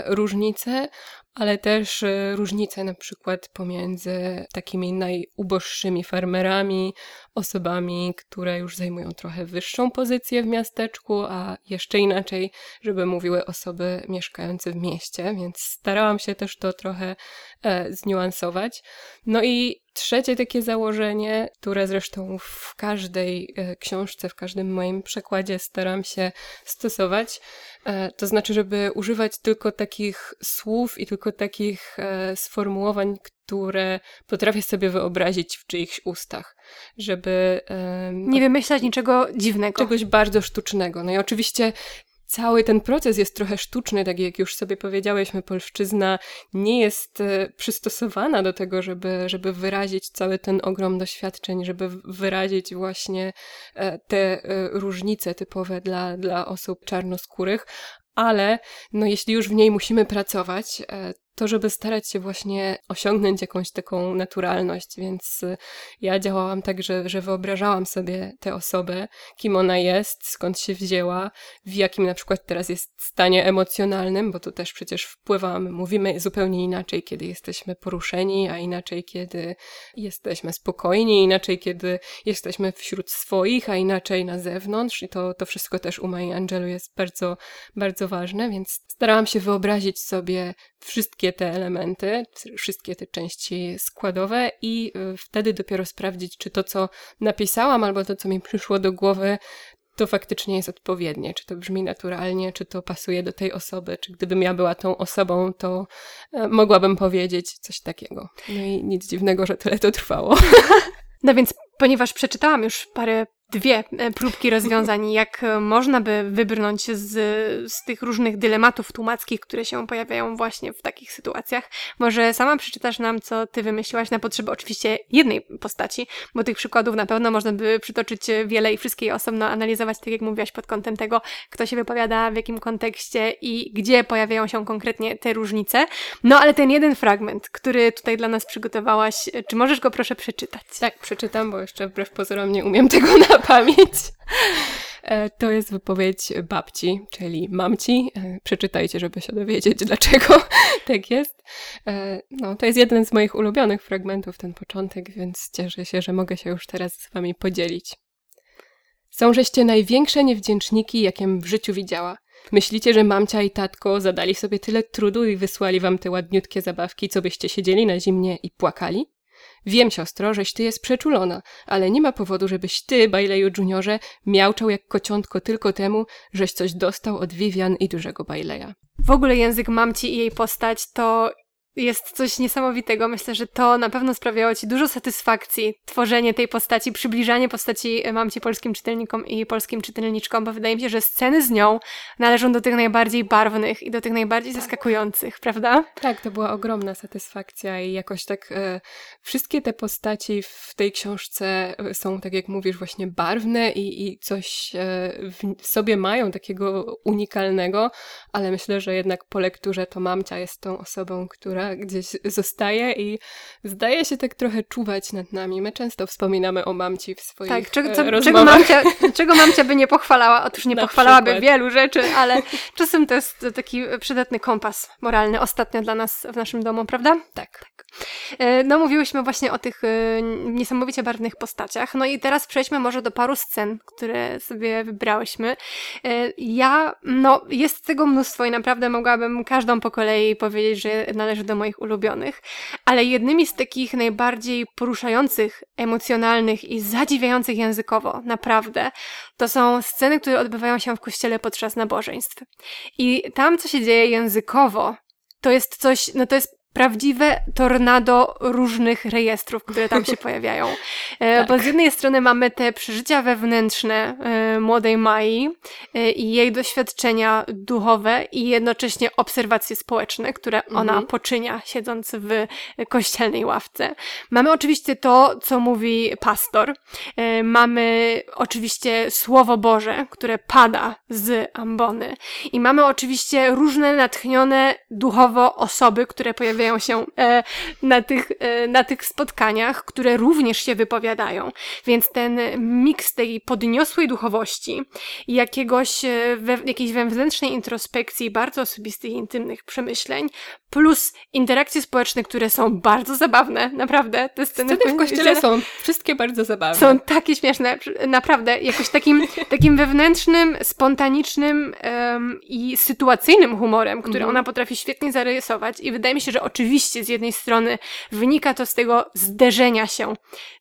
Speaker 2: różnice, ale też e, różnice na przykład pomiędzy takimi najuboższymi farmerami, osobami, które już zajmują trochę wyższą pozycję w miasteczku, a jeszcze inaczej, żeby mówiły osoby mieszkające w mieście, więc starałam się też to trochę e, zniuansować. No i Trzecie takie założenie, które zresztą w każdej e, książce, w każdym moim przekładzie staram się stosować, e, to znaczy, żeby używać tylko takich słów i tylko takich e, sformułowań, które potrafię sobie wyobrazić w czyichś ustach, żeby...
Speaker 1: Nie wymyślać niczego dziwnego.
Speaker 2: Czegoś bardzo sztucznego. No i oczywiście cały ten proces jest trochę sztuczny, tak jak już sobie powiedziałyśmy, polszczyzna nie jest e, przystosowana do tego, żeby, żeby wyrazić cały ten ogrom doświadczeń, żeby wyrazić właśnie e, te e, różnice typowe dla, dla osób czarnoskórych, ale no jeśli już w niej musimy pracować, to żeby starać się właśnie osiągnąć jakąś taką naturalność, więc y, ja działałam tak, że, że wyobrażałam sobie tę osobę, kim ona jest, skąd się wzięła, w jakim na przykład teraz jest stanie emocjonalnym, bo to też przecież wpływamy, mówimy zupełnie inaczej, kiedy jesteśmy poruszeni, a inaczej, kiedy jesteśmy spokojni, inaczej, kiedy jesteśmy wśród swoich, a inaczej na zewnątrz. I to, to wszystko też u Mai Angelu jest bardzo, bardzo ważne, więc starałam się wyobrazić sobie wszystkie te elementy, wszystkie te części składowe i y, wtedy dopiero sprawdzić, czy to, co napisałam, albo to, co mi przyszło do głowy, to faktycznie jest odpowiednie, czy to brzmi naturalnie, czy to pasuje do tej osoby, czy gdybym ja była tą osobą, to e, mogłabym powiedzieć coś takiego. No i nic dziwnego, że tyle to trwało. <laughs>
Speaker 1: No więc, ponieważ przeczytałam już parę dwie e, próbki rozwiązań, <laughs> jak e, można by wybrnąć z, z tych różnych dylematów tłumackich, które się pojawiają właśnie w takich sytuacjach. Może sama przeczytasz nam, co ty wymyśliłaś na potrzeby oczywiście jednej postaci, bo tych przykładów na pewno można by przytoczyć wiele i wszystkie je osobno analizować, tak jak mówiłaś, pod kątem tego, kto się wypowiada, w jakim kontekście i gdzie pojawiają się konkretnie te różnice. No ale ten jeden fragment, który tutaj dla nas przygotowałaś, czy możesz go proszę przeczytać?
Speaker 2: Tak, przeczytam, bo jeszcze wbrew pozorom nie umiem tego <laughs> na pamięć. E, to jest wypowiedź babci, czyli mamci. E, przeczytajcie, żeby się dowiedzieć, dlaczego <laughs> tak jest. E, no, to jest jeden z moich ulubionych fragmentów, ten początek, więc cieszę się, że mogę się już teraz z wami podzielić. Są żeście największe niewdzięczniki, jakiem w życiu widziała. Myślicie, że mamcia i tatko zadali sobie tyle trudu i wysłali wam te ładniutkie zabawki, co byście siedzieli na zimnie i płakali? Wiem, siostro, żeś ty jest przeczulona, ale nie ma powodu, żebyś ty, Baileyu Juniorze, miałczał jak kociątko tylko temu, żeś coś dostał od Vivian i dużego Baileya.
Speaker 1: W ogóle język mamci i jej postać to jest coś niesamowitego. Myślę, że to na pewno sprawiało Ci dużo satysfakcji, tworzenie tej postaci, przybliżanie postaci e, mamci polskim czytelnikom i polskim czytelniczkom, bo wydaje mi się, że sceny z nią należą do tych najbardziej barwnych i do tych najbardziej tak. zaskakujących, prawda?
Speaker 2: Tak, to była ogromna satysfakcja i jakoś tak e, wszystkie te postaci w tej książce e, są, tak jak mówisz, właśnie barwne i, i coś e, w sobie mają takiego unikalnego, ale myślę, że jednak po lekturze to mamcia jest tą osobą, która gdzieś zostaje i zdaje się tak trochę czuwać nad nami. My często wspominamy o mamci w swoich tak, czego, e, co,
Speaker 1: czego, mamcia, czego mamcia by nie pochwalała? Otóż nie Na pochwalałaby przykład. wielu rzeczy, ale czasem to jest taki przydatny kompas moralny ostatnio dla nas w naszym domu, prawda?
Speaker 2: Tak. tak.
Speaker 1: E, no, mówiłyśmy właśnie o tych e, niesamowicie barwnych postaciach. No i teraz przejdźmy może do paru scen, które sobie wybrałyśmy. Ja, no, jest tego mnóstwo i naprawdę mogłabym każdą po kolei powiedzieć, że należy do moich ulubionych, ale jednymi z takich najbardziej poruszających, emocjonalnych i zadziwiających językowo, naprawdę, to są sceny, które odbywają się w kościele podczas nabożeństw. I tam, co się dzieje językowo, to jest coś, no to jest prawdziwe tornado różnych rejestrów, które tam się <laughs> pojawiają. E, tak. Bo z jednej strony mamy te przeżycia wewnętrzne e, młodej Mai e, i jej doświadczenia duchowe i jednocześnie obserwacje społeczne, które ona mhm. poczynia siedząc w kościelnej ławce. Mamy oczywiście to, co mówi pastor. Mamy oczywiście Słowo Boże, które pada z ambony. I mamy oczywiście różne natchnione duchowo osoby, które pojawiają pojawiają się e, na, tych, e, na tych spotkaniach, które również się wypowiadają. Więc ten miks tej podniosłej duchowości i jakiegoś, e, we, jakiejś wewnętrznej introspekcji, bardzo osobistych intymnych przemyśleń, plus interakcje społeczne, które są bardzo zabawne, naprawdę.
Speaker 2: Te sceny, sceny w kościele są wszystkie bardzo zabawne.
Speaker 1: Są takie śmieszne, naprawdę. Jakoś takim, <laughs> takim wewnętrznym, spontanicznym um, i sytuacyjnym humorem, który mm. ona potrafi świetnie zarysować i wydaje mi się, że oczywiście z jednej strony wynika to z tego zderzenia się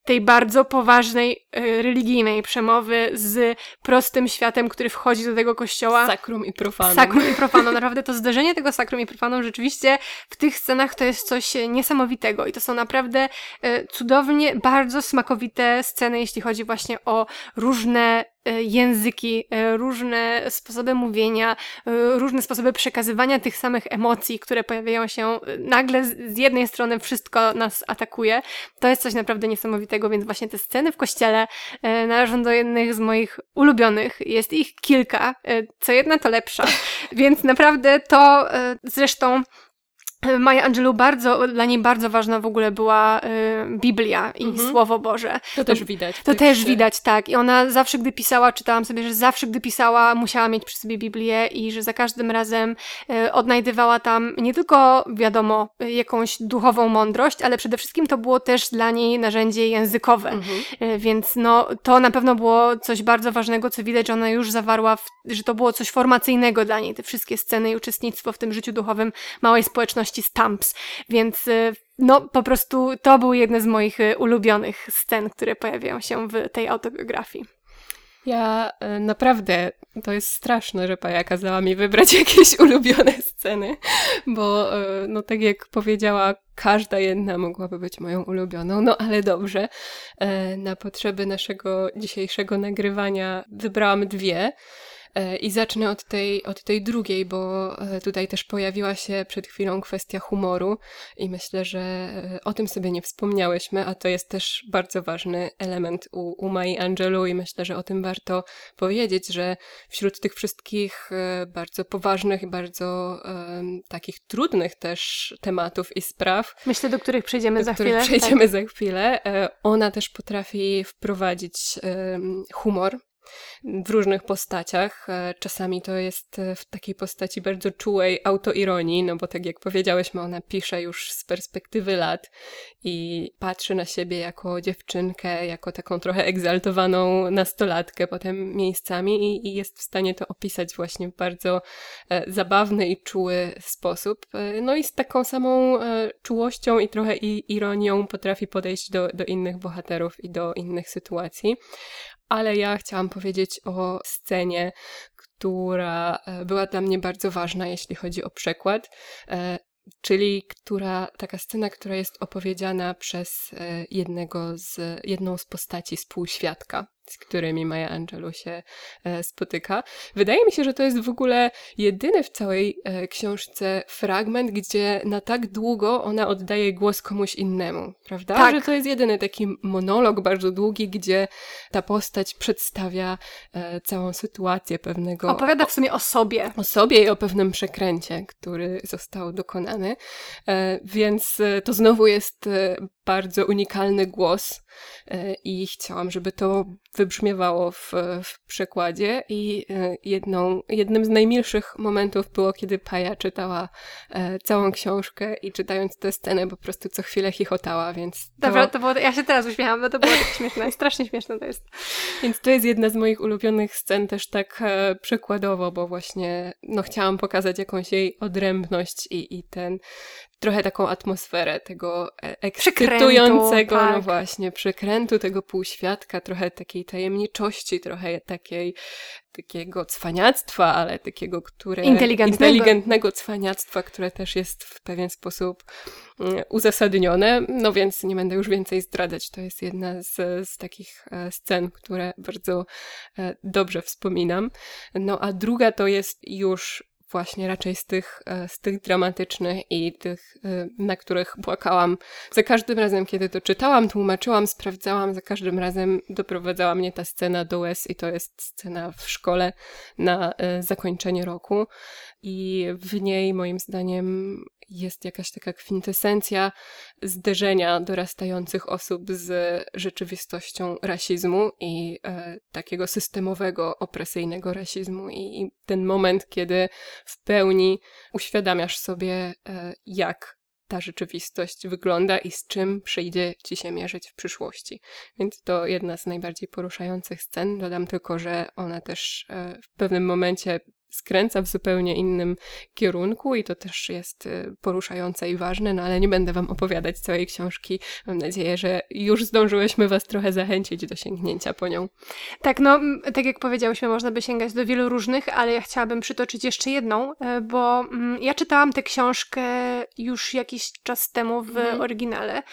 Speaker 1: tej bardzo poważnej y, religijnej przemowy z prostym światem, który wchodzi do tego kościoła.
Speaker 2: Sakrum i profaną.
Speaker 1: Sakrum i <laughs> profaną. Naprawdę to zderzenie tego sakrum i profaną rzeczywiście w tych scenach to jest coś niesamowitego i to są naprawdę y, cudownie, bardzo smakowite sceny, jeśli chodzi właśnie o różne języki, e, różne sposoby mówienia, e, różne sposoby przekazywania tych samych emocji, które pojawiają się nagle z jednej strony wszystko nas atakuje. To jest coś naprawdę niesamowitego, więc właśnie te sceny w kościele należą do jednych z moich ulubionych. Jest ich kilka, co jedna to lepsza, <laughs> więc naprawdę to zresztą Maja Angelou bardzo, dla niej bardzo ważna w ogóle była y, Biblia i mhm. Słowo Boże.
Speaker 2: To też widać.
Speaker 1: To też widać, tak. I ona zawsze, gdy pisała, czytałam sobie, że zawsze, gdy pisała, musiała mieć przy sobie Biblię i że za każdym razem y, odnajdywała tam nie tylko, wiadomo, jakąś duchową mądrość, ale przede wszystkim to było też dla niej narzędzie językowe. Mhm. Y, więc no, to na pewno było coś bardzo ważnego, co widać, że ona już zawarła, w, że to było coś formacyjnego dla niej, te wszystkie sceny i uczestnictwo w tym życiu duchowym małej społeczności Stamps, więc y, no po prostu to był jeden z moich y, ulubionych scen, które pojawiają się w tej autobiografii.
Speaker 2: Ja y, naprawdę, to jest straszne, że Paja kazała mi wybrać <laughs> jakieś ulubione sceny, bo no tak jak powiedziała, każda jedna mogłaby być moją ulubioną, no ale dobrze. Na potrzeby naszego dzisiejszego nagrywania wybrałam dwie. E, I zacznę od tej, od tej drugiej, bo e, tutaj też pojawiła się przed chwilą kwestia humoru i myślę, że e, o tym sobie nie wspomniałyśmy, a to jest też bardzo ważny element u, u Mai Angelu i myślę, że o tym warto powiedzieć, że wśród tych wszystkich bardzo poważnych i bardzo um, takich trudnych też tematów i spraw.
Speaker 1: Myślę, do których przejdziemy do za których
Speaker 2: chwilę. Przejdziemy tak. za chwilę. Ona też potrafi wprowadzić um, humor w różnych postaciach. E, czasami to jest e, w takiej postaci bardzo czułej autoironii, no bo tak jak powiedziałyśmy, ona pisze już z perspektywy lat i patrzy na siebie jako dziewczynkę, jako taką trochę egzaltowaną nastolatkę potem miejscami i, i jest w stanie to opisać właśnie w bardzo e, zabawny i czuły sposób. No i z taką samą czułością i trochę i ironią potrafi podejść do, do innych bohaterów i do innych sytuacji ale ja chciałam powiedzieć o scenie, która e, była dla mnie bardzo ważna, jeśli chodzi o przekład. E, czyli która, taka scena, która jest opowiedziana przez e, jednego z, jedną z postaci współświadka z którymi Maya Angelou się e, spotyka. Wydaje mi się, że to jest w ogóle jedyny w całej e, książce fragment, gdzie na tak długo ona oddaje głos komuś innemu, prawda?
Speaker 1: Tak.
Speaker 2: Że to jest jedyny taki monolog bardzo długi, gdzie ta postać przedstawia e, całą sytuację pewnego...
Speaker 1: Opowiada w sumie o sobie.
Speaker 2: O sobie i o pewnym przekręcie, który został dokonany. Więc to znowu jest bardzo unikalny głos i chciałam, żeby to wybrzmiewało w, w przekładzie i e, jedną, jednym z najmilszych momentów było, kiedy Paja czytała e, całą książkę i czytając tę scenę po prostu co chwilę chichotała, więc
Speaker 1: to... Dobra, to było, ja się teraz uśmiecham, bo to było tak śmieszne, <laughs> strasznie śmieszne to jest.
Speaker 2: Więc to jest jedna z moich ulubionych scen też tak e, przekładowo, bo właśnie no chciałam pokazać jakąś jej odrębność i, i ten trochę taką atmosferę tego e, ekscytującego, no tak. no właśnie, przekrętu tego półświadka, trochę takiej tajemniczości, trochę takiej takiego cwaniactwa, ale takiego, które...
Speaker 1: Inteligentnego.
Speaker 2: Inteligentnego cwaniactwa, które też jest w pewien sposób mm, uzasadnione. No więc nie będę już więcej zdradzać. To jest jedna z, z takich e, scen, które bardzo e, dobrze wspominam. No a druga to jest już właśnie raczej z tych, e, z tych dramatycznych i tych, e, na których płakałam. Za każdym razem, kiedy to czytałam, tłumaczyłam, sprawdzałam, za każdym razem doprowadzała mnie ta scena do łez i to jest scena w szkole na e, zakończenie roku i w niej moim zdaniem jest jakaś taka kwintesencja zderzenia dorastających osób z rzeczywistością rasizmu i e, takiego systemowego, opresyjnego rasizmu. I, I, ten moment, kiedy w pełni uświadamiasz sobie, e, jak ta rzeczywistość wygląda i z czym przyjdzie ci się mierzyć w przyszłości. Więc to jedna z najbardziej poruszających scen. Dodam tylko, że ona też e, w pewnym momencie skręca w zupełnie innym kierunku i to też jest y, poruszające i ważne, no ale nie będę wam opowiadać całej książki. Mam nadzieję, że już zdążyłyśmy was trochę zachęcić do sięgnięcia po nią.
Speaker 1: Tak, no tak jak powiedziałyśmy, można by sięgać do wielu różnych, ale ja chciałabym przytoczyć jeszcze jedną, e, bo ja czytałam tę książkę już jakiś czas temu w mhm. oryginale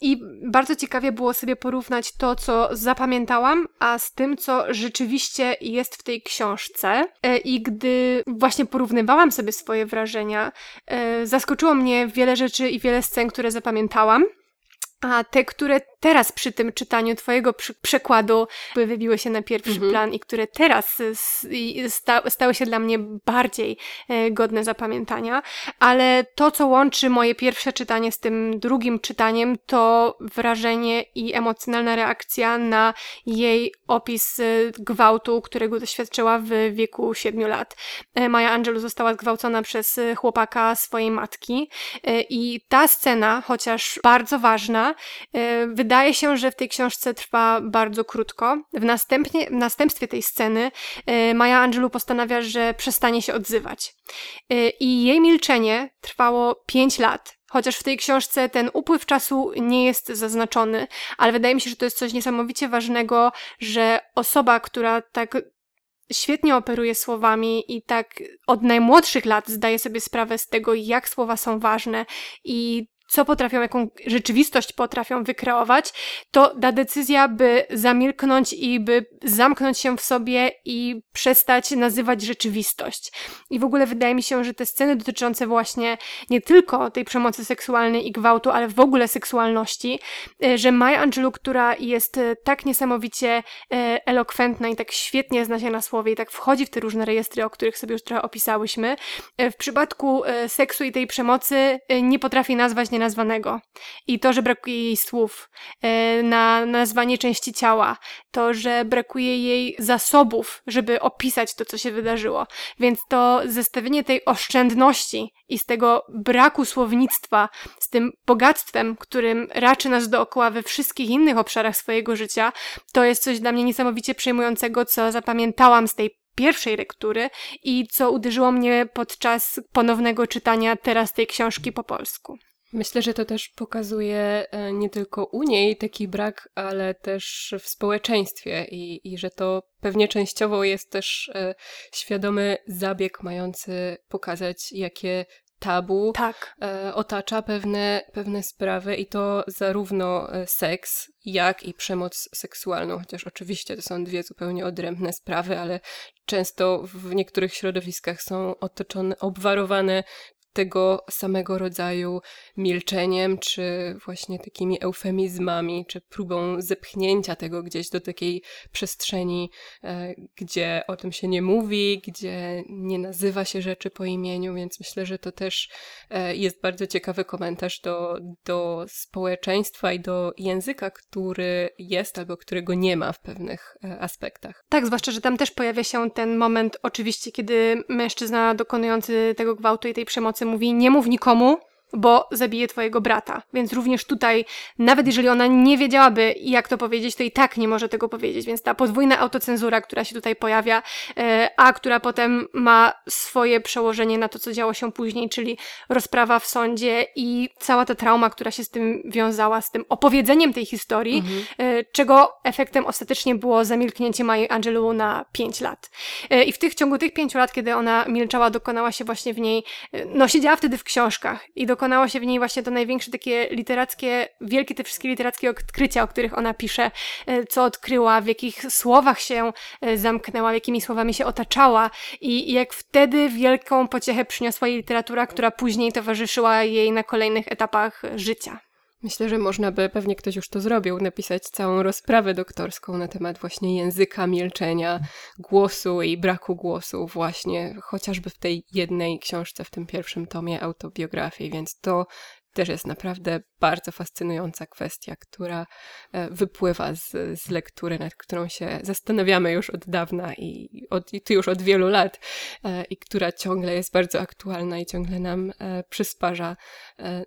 Speaker 1: i bardzo ciekawie było sobie porównać to, co zapamiętałam, a z tym, co rzeczywiście jest w tej książce e, i gdy właśnie porównywałam sobie swoje wrażenia, e, zaskoczyło mnie wiele rzeczy i wiele scen, które zapamiętałam. A te, które teraz przy tym czytaniu Twojego przekładu wybiły się na pierwszy mhm. plan i które teraz sta stały się dla mnie bardziej e, godne zapamiętania, ale to, co łączy moje pierwsze czytanie z tym drugim czytaniem, to wrażenie i emocjonalna reakcja na jej opis e, gwałtu, którego doświadczyła w wieku 7 lat. E, Maja Angelou została zgwałcona przez chłopaka swojej matki i ta scena, chociaż bardzo ważna, wydaje Wydaje się, że w tej książce trwa bardzo krótko. W, następnie, w następstwie tej sceny y, Maja Angelou postanawia, że przestanie się odzywać. Y, I jej milczenie trwało 5 lat. Chociaż w tej książce ten upływ czasu nie jest zaznaczony, ale wydaje mi się, że to jest coś niesamowicie ważnego, że osoba, która tak świetnie operuje słowami i tak od najmłodszych lat zdaje sobie sprawę z tego, jak słowa są ważne i co potrafią, jaką rzeczywistość potrafią wykreować, to ta decyzja, by zamilknąć i by zamknąć się w sobie i przestać nazywać rzeczywistość. I w ogóle wydaje mi się, że te sceny dotyczące właśnie nie tylko tej przemocy seksualnej i gwałtu, ale w ogóle seksualności, e, że Maya Angelou, która jest e, tak niesamowicie e, elokwentna i tak świetnie zna się na słowie i tak wchodzi w te różne rejestry, o których sobie już trochę opisałyśmy, w przypadku seksu i tej przemocy nie potrafi nazwać nie nazwanego. I to, że brakuje jej słów e, na nazwanie części ciała, to, że brakuje jej zasobów, żeby opisać to, co się wydarzyło. Więc to zestawienie tej oszczędności i z tego braku słownictwa, z tym bogactwem, którym raczy nas dookoła we wszystkich innych obszarach swojego życia, to jest coś dla mnie niesamowicie przejmującego, co zapamiętałam z tej pierwszej lektury i co uderzyło mnie podczas ponownego czytania teraz tej książki po polsku.
Speaker 2: Myślę, że to też pokazuje e, nie tylko u niej taki brak, ale też w społeczeństwie i, i że to pewnie częściowo jest też e, świadomy zabieg mający pokazać, jakie tabu
Speaker 1: Tak.
Speaker 2: e, otacza pewne, pewne sprawy i to zarówno seks, jak i przemoc seksualną, chociaż oczywiście to są dwie zupełnie odrębne sprawy, ale często w niektórych środowiskach są otoczone, obwarowane tego samego rodzaju milczeniem, czy właśnie takimi eufemizmami, czy próbą zepchnięcia tego gdzieś do takiej przestrzeni, e, gdzie o tym się nie mówi, gdzie nie nazywa się rzeczy po imieniu, więc myślę, że to też e, jest bardzo ciekawy komentarz do, do społeczeństwa i do języka, który jest albo którego nie ma w pewnych e, aspektach.
Speaker 1: Tak, zwłaszcza, że tam też pojawia się ten moment, oczywiście, kiedy mężczyzna dokonujący tego gwałtu i tej przemocy mówi: Nie mów nikomu, bo zabije twojego brata. Więc również tutaj, nawet jeżeli ona nie wiedziałaby, jak to powiedzieć, to i tak nie może tego powiedzieć. Więc ta podwójna autocenzura, która się tutaj pojawia, e, a która potem ma swoje przełożenie na to, co działo się później, czyli rozprawa w sądzie i cała ta trauma, która się z tym wiązała, z tym opowiedzeniem tej historii, e, czego efektem ostatecznie było zamilknięcie Mai Angelou na 5 lat. E, I w tych w ciągu tych pięciu lat, kiedy ona milczała, dokonała się właśnie w niej, no siedziała wtedy w książkach i dokonało się w niej właśnie to największe takie literackie, wielkie te wszystkie literackie odkrycia, o których ona pisze, e, co odkryła, w jakich słowach się e, zamknęła, jakimi słowami się otaczała i i jak wtedy wielką pociechę przyniosła jej literatura, która później towarzyszyła jej na kolejnych etapach życia.
Speaker 2: Myślę, że można by, pewnie ktoś już to zrobił, napisać całą rozprawę doktorską na temat właśnie języka milczenia, głosu i braku głosu, właśnie chociażby w tej jednej książce, w tym pierwszym tomie autobiografii, więc to też jest naprawdę bardzo fascynująca kwestia, która e, wypływa z, z lektury, nad którą się zastanawiamy już od dawna i, od, i to już od wielu lat, e, i która ciągle jest bardzo aktualna i ciągle nam e, przysparza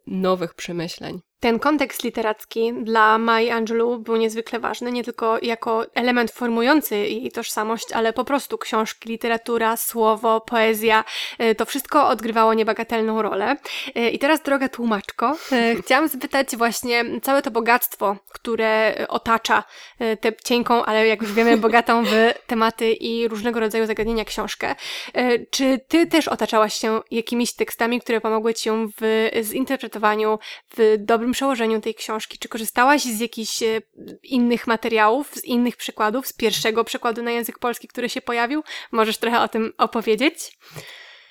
Speaker 2: nowych przemyśleń.
Speaker 1: Ten kontekst literacki dla Mai Angelou był niezwykle ważny, nie tylko jako element formujący jej tożsamość, ale po prostu książki, literatura, słowo, poezja, to wszystko odgrywało niebagatelną rolę. I teraz, droga tłumaczko, <laughs> chciałam zapytać właśnie całe to bogactwo, które otacza e, tę cienką, ale jak już wiemy, bogatą w <laughs> tematy i różnego rodzaju zagadnienia książkę. E, Czy ty też otaczałaś się jakimiś tekstami, które pomogły ci w zinterpretowaniu, w dobrym przełożeniu tej książki? Czy korzystałaś z jakichś e, innych materiałów, z innych przykładów, z pierwszego przykładu na język polski, który się pojawił? Możesz trochę o tym opowiedzieć?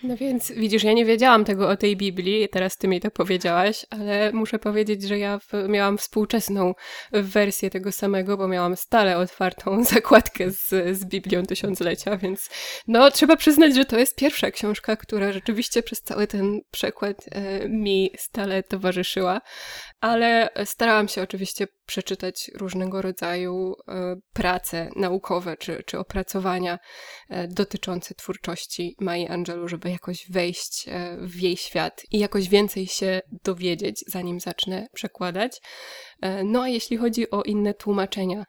Speaker 2: No więc widzisz, ja nie wiedziałam tego o tej Biblii, teraz ty mi to powiedziałaś, ale muszę powiedzieć, że ja w, miałam współczesną wersję tego samego, bo miałam stale otwartą <laughs> zakładkę z, z Biblią Tysiąclecia, więc no trzeba przyznać, że to jest pierwsza książka, która rzeczywiście przez cały ten przekład e, mi stale towarzyszyła, ale starałam się oczywiście przeczytać różnego rodzaju e, prace naukowe czy, czy opracowania e, dotyczące twórczości Mai Angelou, żeby jakoś wejść e, w jej świat i jakoś więcej się dowiedzieć, zanim zacznę przekładać. E, No a jeśli chodzi o inne tłumaczenia,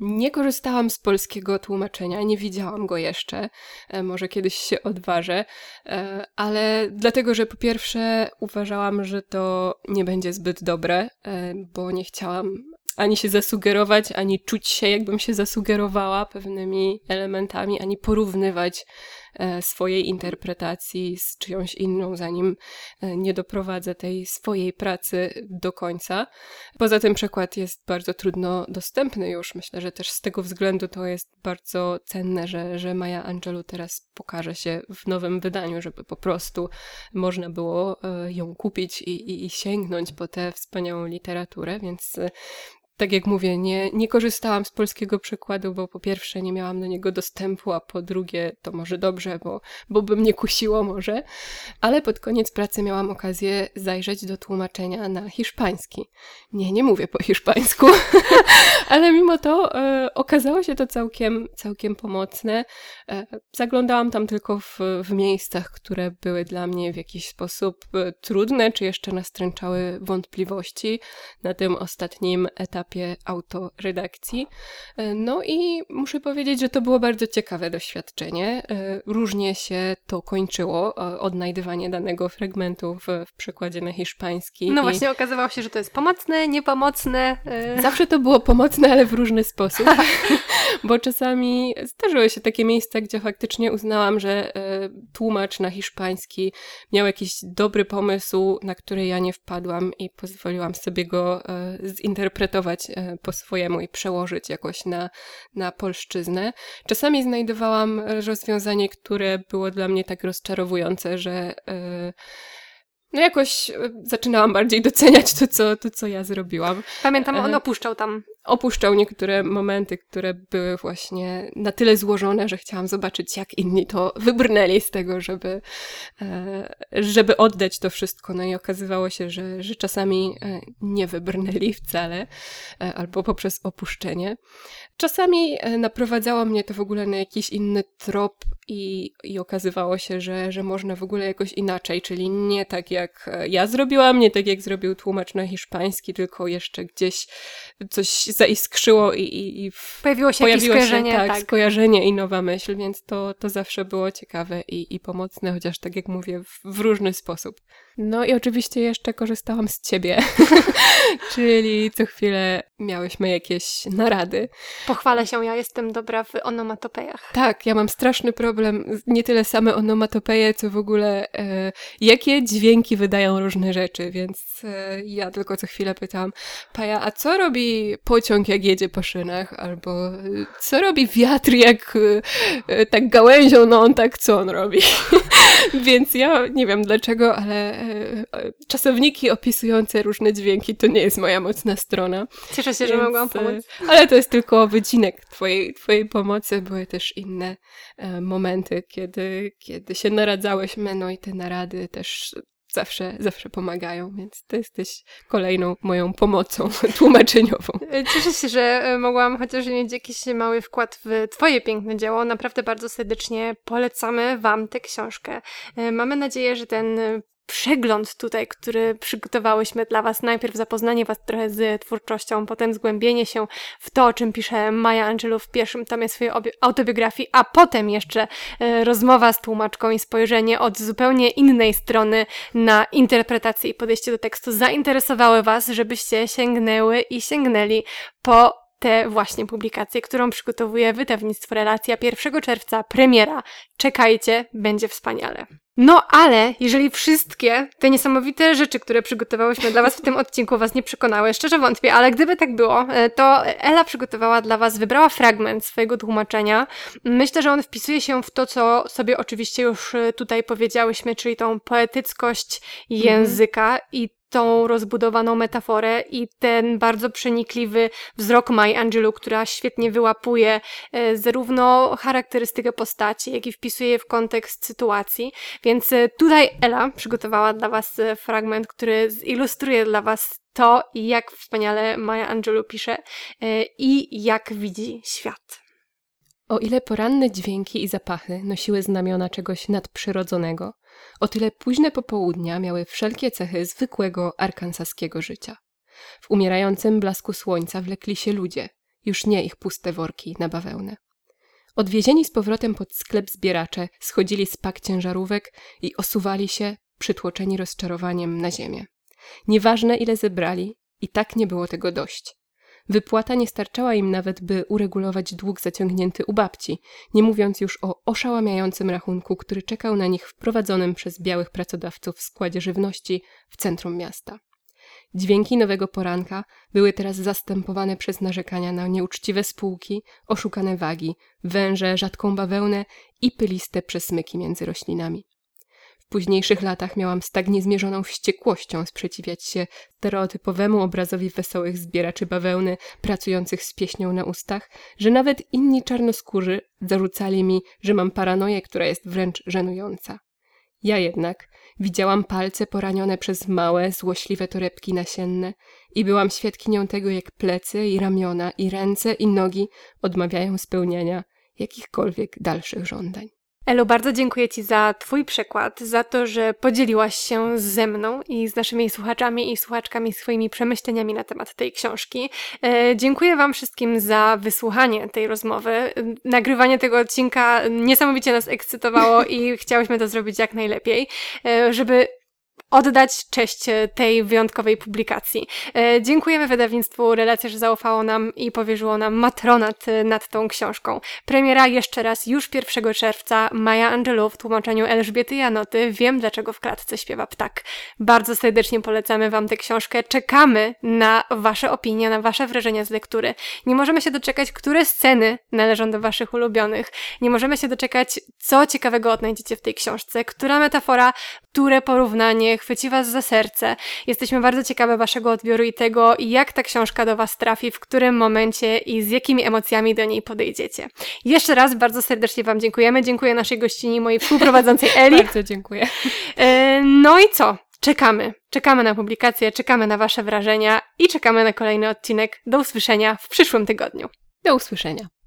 Speaker 2: nie korzystałam z polskiego tłumaczenia, nie widziałam go jeszcze, e, może kiedyś się odważę, ale dlatego, że po pierwsze uważałam, że to nie będzie zbyt dobre, bo nie chciałam ani się zasugerować, ani czuć się, jakbym się zasugerowała pewnymi elementami, ani porównywać swojej interpretacji z czyjąś inną, zanim e, nie doprowadzę tej swojej pracy do końca. Poza tym przekład jest bardzo trudno dostępny już. Myślę, że też z tego względu to jest bardzo cenne, że, że Maja Angelou teraz pokaże się w nowym wydaniu, żeby po prostu można było e, ją kupić i, i, i sięgnąć po tę wspaniałą literaturę, więc e, tak jak mówię, nie, nie korzystałam z polskiego przekładu, bo po pierwsze nie miałam do niego dostępu, a po drugie to może dobrze, bo, bo by mnie kusiło może. Ale pod koniec pracy miałam okazję zajrzeć do tłumaczenia na hiszpański. Nie, nie mówię po hiszpańsku, <laughs> ale mimo to e, okazało się to całkiem, całkiem pomocne. E, zaglądałam tam tylko w, w miejscach, które były dla mnie w jakiś sposób e, trudne, czy jeszcze nastręczały wątpliwości na tym ostatnim etapie etapie autoredakcji. E, no i muszę powiedzieć, że to było bardzo ciekawe doświadczenie. E, różnie się to kończyło, odnajdywanie danego fragmentu w, w przekładzie na hiszpański.
Speaker 1: No właśnie, okazywało się, że to jest pomocne, niepomocne.
Speaker 2: Zawsze to było pomocne, ale w różny sposób. <laughs> Bo czasami zdarzyły się takie miejsca, gdzie faktycznie uznałam, że tłumacz na hiszpański miał jakiś dobry pomysł, na który ja nie wpadłam i pozwoliłam sobie go e, zinterpretować e, po swojemu i przełożyć jakoś na, na polszczyznę. Czasami znajdowałam rozwiązanie, które było dla mnie tak rozczarowujące, że e, no jakoś zaczynałam bardziej doceniać to, co, to, co ja zrobiłam.
Speaker 1: Pamiętam, on opuszczał tam
Speaker 2: opuszczał niektóre momenty, które były właśnie na tyle złożone, że chciałam zobaczyć, jak inni to wybrnęli z tego, żeby, e, żeby oddać to wszystko. No i okazywało się, że, że czasami e, nie wybrnęli wcale, e, albo poprzez opuszczenie. Czasami naprowadzało mnie to w ogóle na jakiś inny trop i, i okazywało się, że, że można w ogóle jakoś inaczej, czyli nie tak jak ja zrobiłam, nie tak jak zrobił tłumacz na hiszpański, tylko jeszcze gdzieś coś zaiskrzyło i, i, i
Speaker 1: pojawiło się pojawiło jakieś skojarzenie.
Speaker 2: Się, tak,
Speaker 1: tak,
Speaker 2: skojarzenie i nowa myśl, więc to, to zawsze było ciekawe i, i pomocne, chociaż tak jak mówię, w, w różny sposób. No i oczywiście jeszcze korzystałam z ciebie, <laughs> <laughs> czyli co chwilę miałyśmy jakieś narady.
Speaker 1: Pochwalę się, ja jestem dobra w onomatopejach.
Speaker 2: Tak, ja mam straszny problem, nie tyle same onomatopeje, co w ogóle e, jakie dźwięki wydają różne rzeczy, więc e, ja tylko co chwilę pytam, Paja, a co robi pociąg jak jedzie po szynach? Albo e, co robi wiatr jak e, tak gałęzią, no on tak co on robi? <laughs> więc ja nie wiem dlaczego, ale E, <laughs> czasowniki opisujące różne dźwięki to nie jest moja mocna strona.
Speaker 1: Cieszę się, Więc, że mogłam pomóc.
Speaker 2: E, ale to jest tylko wycinek twojej, twojej pomocy. Były też inne e, momenty, kiedy, kiedy się naradzałyśmy, no i te narady też zawsze, zawsze pomagają, więc ty jesteś kolejną moją pomocą <laughs> tłumaczeniową.
Speaker 1: Cieszę się, że mogłam chociaż mieć jakiś mały wkład w twoje piękne dzieło. Naprawdę bardzo serdecznie polecamy wam tę książkę. Mamy nadzieję, że ten przegląd tutaj, który przygotowałyśmy dla Was. Najpierw zapoznanie Was trochę z twórczością, potem zgłębienie się w to, o czym pisze Maya Angelou w pierwszym tomie swojej autobiografii, a potem jeszcze e, rozmowa z tłumaczką i spojrzenie od zupełnie innej strony na interpretację i podejście do tekstu zainteresowały Was, żebyście sięgnęły i sięgnęli po tę właśnie publikację, którą przygotowuje wydawnictwo Relacja 1 czerwca, premiera. Czekajcie, będzie wspaniale. No ale jeżeli wszystkie te niesamowite rzeczy, które przygotowałyśmy dla Was w tym <laughs> odcinku Was nie przekonały, szczerze wątpię, ale gdyby tak było, e, to Ela przygotowała dla Was, wybrała fragment swojego tłumaczenia. Myślę, że on wpisuje się w to, co sobie oczywiście już e, tutaj powiedziałyśmy, czyli tą poetyckość języka mm. i tą rozbudowaną metaforę i ten bardzo przenikliwy wzrok Mai Angelou, która świetnie wyłapuje e, zarówno charakterystykę postaci, jak i wpisuje je w kontekst sytuacji. Więc e, tutaj Ela przygotowała dla Was e, fragment, który zilustruje dla Was to, jak wspaniale Maja Angelou pisze i jak widzi świat.
Speaker 2: O ile poranne dźwięki i zapachy nosiły znamiona czegoś nadprzyrodzonego, o tyle późne popołudnia miały wszelkie cechy zwykłego arkansaskiego życia. W umierającym blasku słońca wlekli się ludzie, już nie ich puste worki na bawełnę. Odwiezieni z powrotem pod sklep zbieracze schodzili z pak ciężarówek i osuwali się, przytłoczeni rozczarowaniem, na ziemię. Nieważne ile zebrali, i tak nie było tego dość. Wypłata nie starczała im nawet, by uregulować dług zaciągnięty u babci, nie mówiąc już o oszałamiającym rachunku, który czekał na nich wprowadzonym przez białych pracodawców w składzie żywności w centrum miasta. Dźwięki nowego poranka były teraz zastępowane przez narzekania na nieuczciwe spółki, oszukane wagi, węże, rzadką bawełnę i pyliste przesmyki między roślinami. Późniejszych latach miałam z tak niezmierzoną wściekłością sprzeciwiać się stereotypowemu obrazowi wesołych zbieraczy bawełny pracujących z pieśnią na ustach, że nawet inni czarnoskórzy zarzucali mi, że mam paranoję, która jest wręcz żenująca. Ja jednak widziałam palce poranione przez małe, złośliwe torebki nasienne i byłam świadkinią tego, jak plecy i ramiona i ręce i nogi odmawiają spełniania jakichkolwiek dalszych żądań.
Speaker 1: Elu, bardzo dziękuję Ci za Twój przekład, za to, że podzieliłaś się ze mną i z naszymi słuchaczami i słuchaczkami swoimi przemyśleniami na temat tej książki. E, dziękuję Wam wszystkim za wysłuchanie tej rozmowy. Nagrywanie tego odcinka niesamowicie nas ekscytowało i <laughs> chciałyśmy to zrobić jak najlepiej, e, żeby oddać cześć e, tej wyjątkowej publikacji. E, dziękujemy wydawnictwu Relacja, że zaufało nam i powierzyło nam matronat e, nad tą książką. Premiera jeszcze raz już 1 czerwca Maja Angelou w tłumaczeniu Elżbiety Janoty Wiem, dlaczego w klatce śpiewa ptak. Bardzo serdecznie polecamy Wam tę książkę. Czekamy na Wasze opinie, na Wasze wrażenia z lektury. Nie możemy się doczekać, które sceny należą do Waszych ulubionych. Nie możemy się doczekać, co ciekawego odnajdziecie w tej książce, która metafora, które porównanie chwyci Was za serce. Jesteśmy bardzo ciekawe Waszego odbioru i tego, jak ta książka do Was trafi, w którym momencie i z jakimi emocjami do niej podejdziecie. Jeszcze raz bardzo serdecznie Wam dziękujemy. Dziękuję naszej gościni, mojej współprowadzącej <laughs> Eli.
Speaker 2: bardzo dziękuję.
Speaker 1: E, no i co? Czekamy. Czekamy na publikację, czekamy na Wasze wrażenia i czekamy na kolejny odcinek. Do usłyszenia w przyszłym tygodniu.
Speaker 2: Do usłyszenia.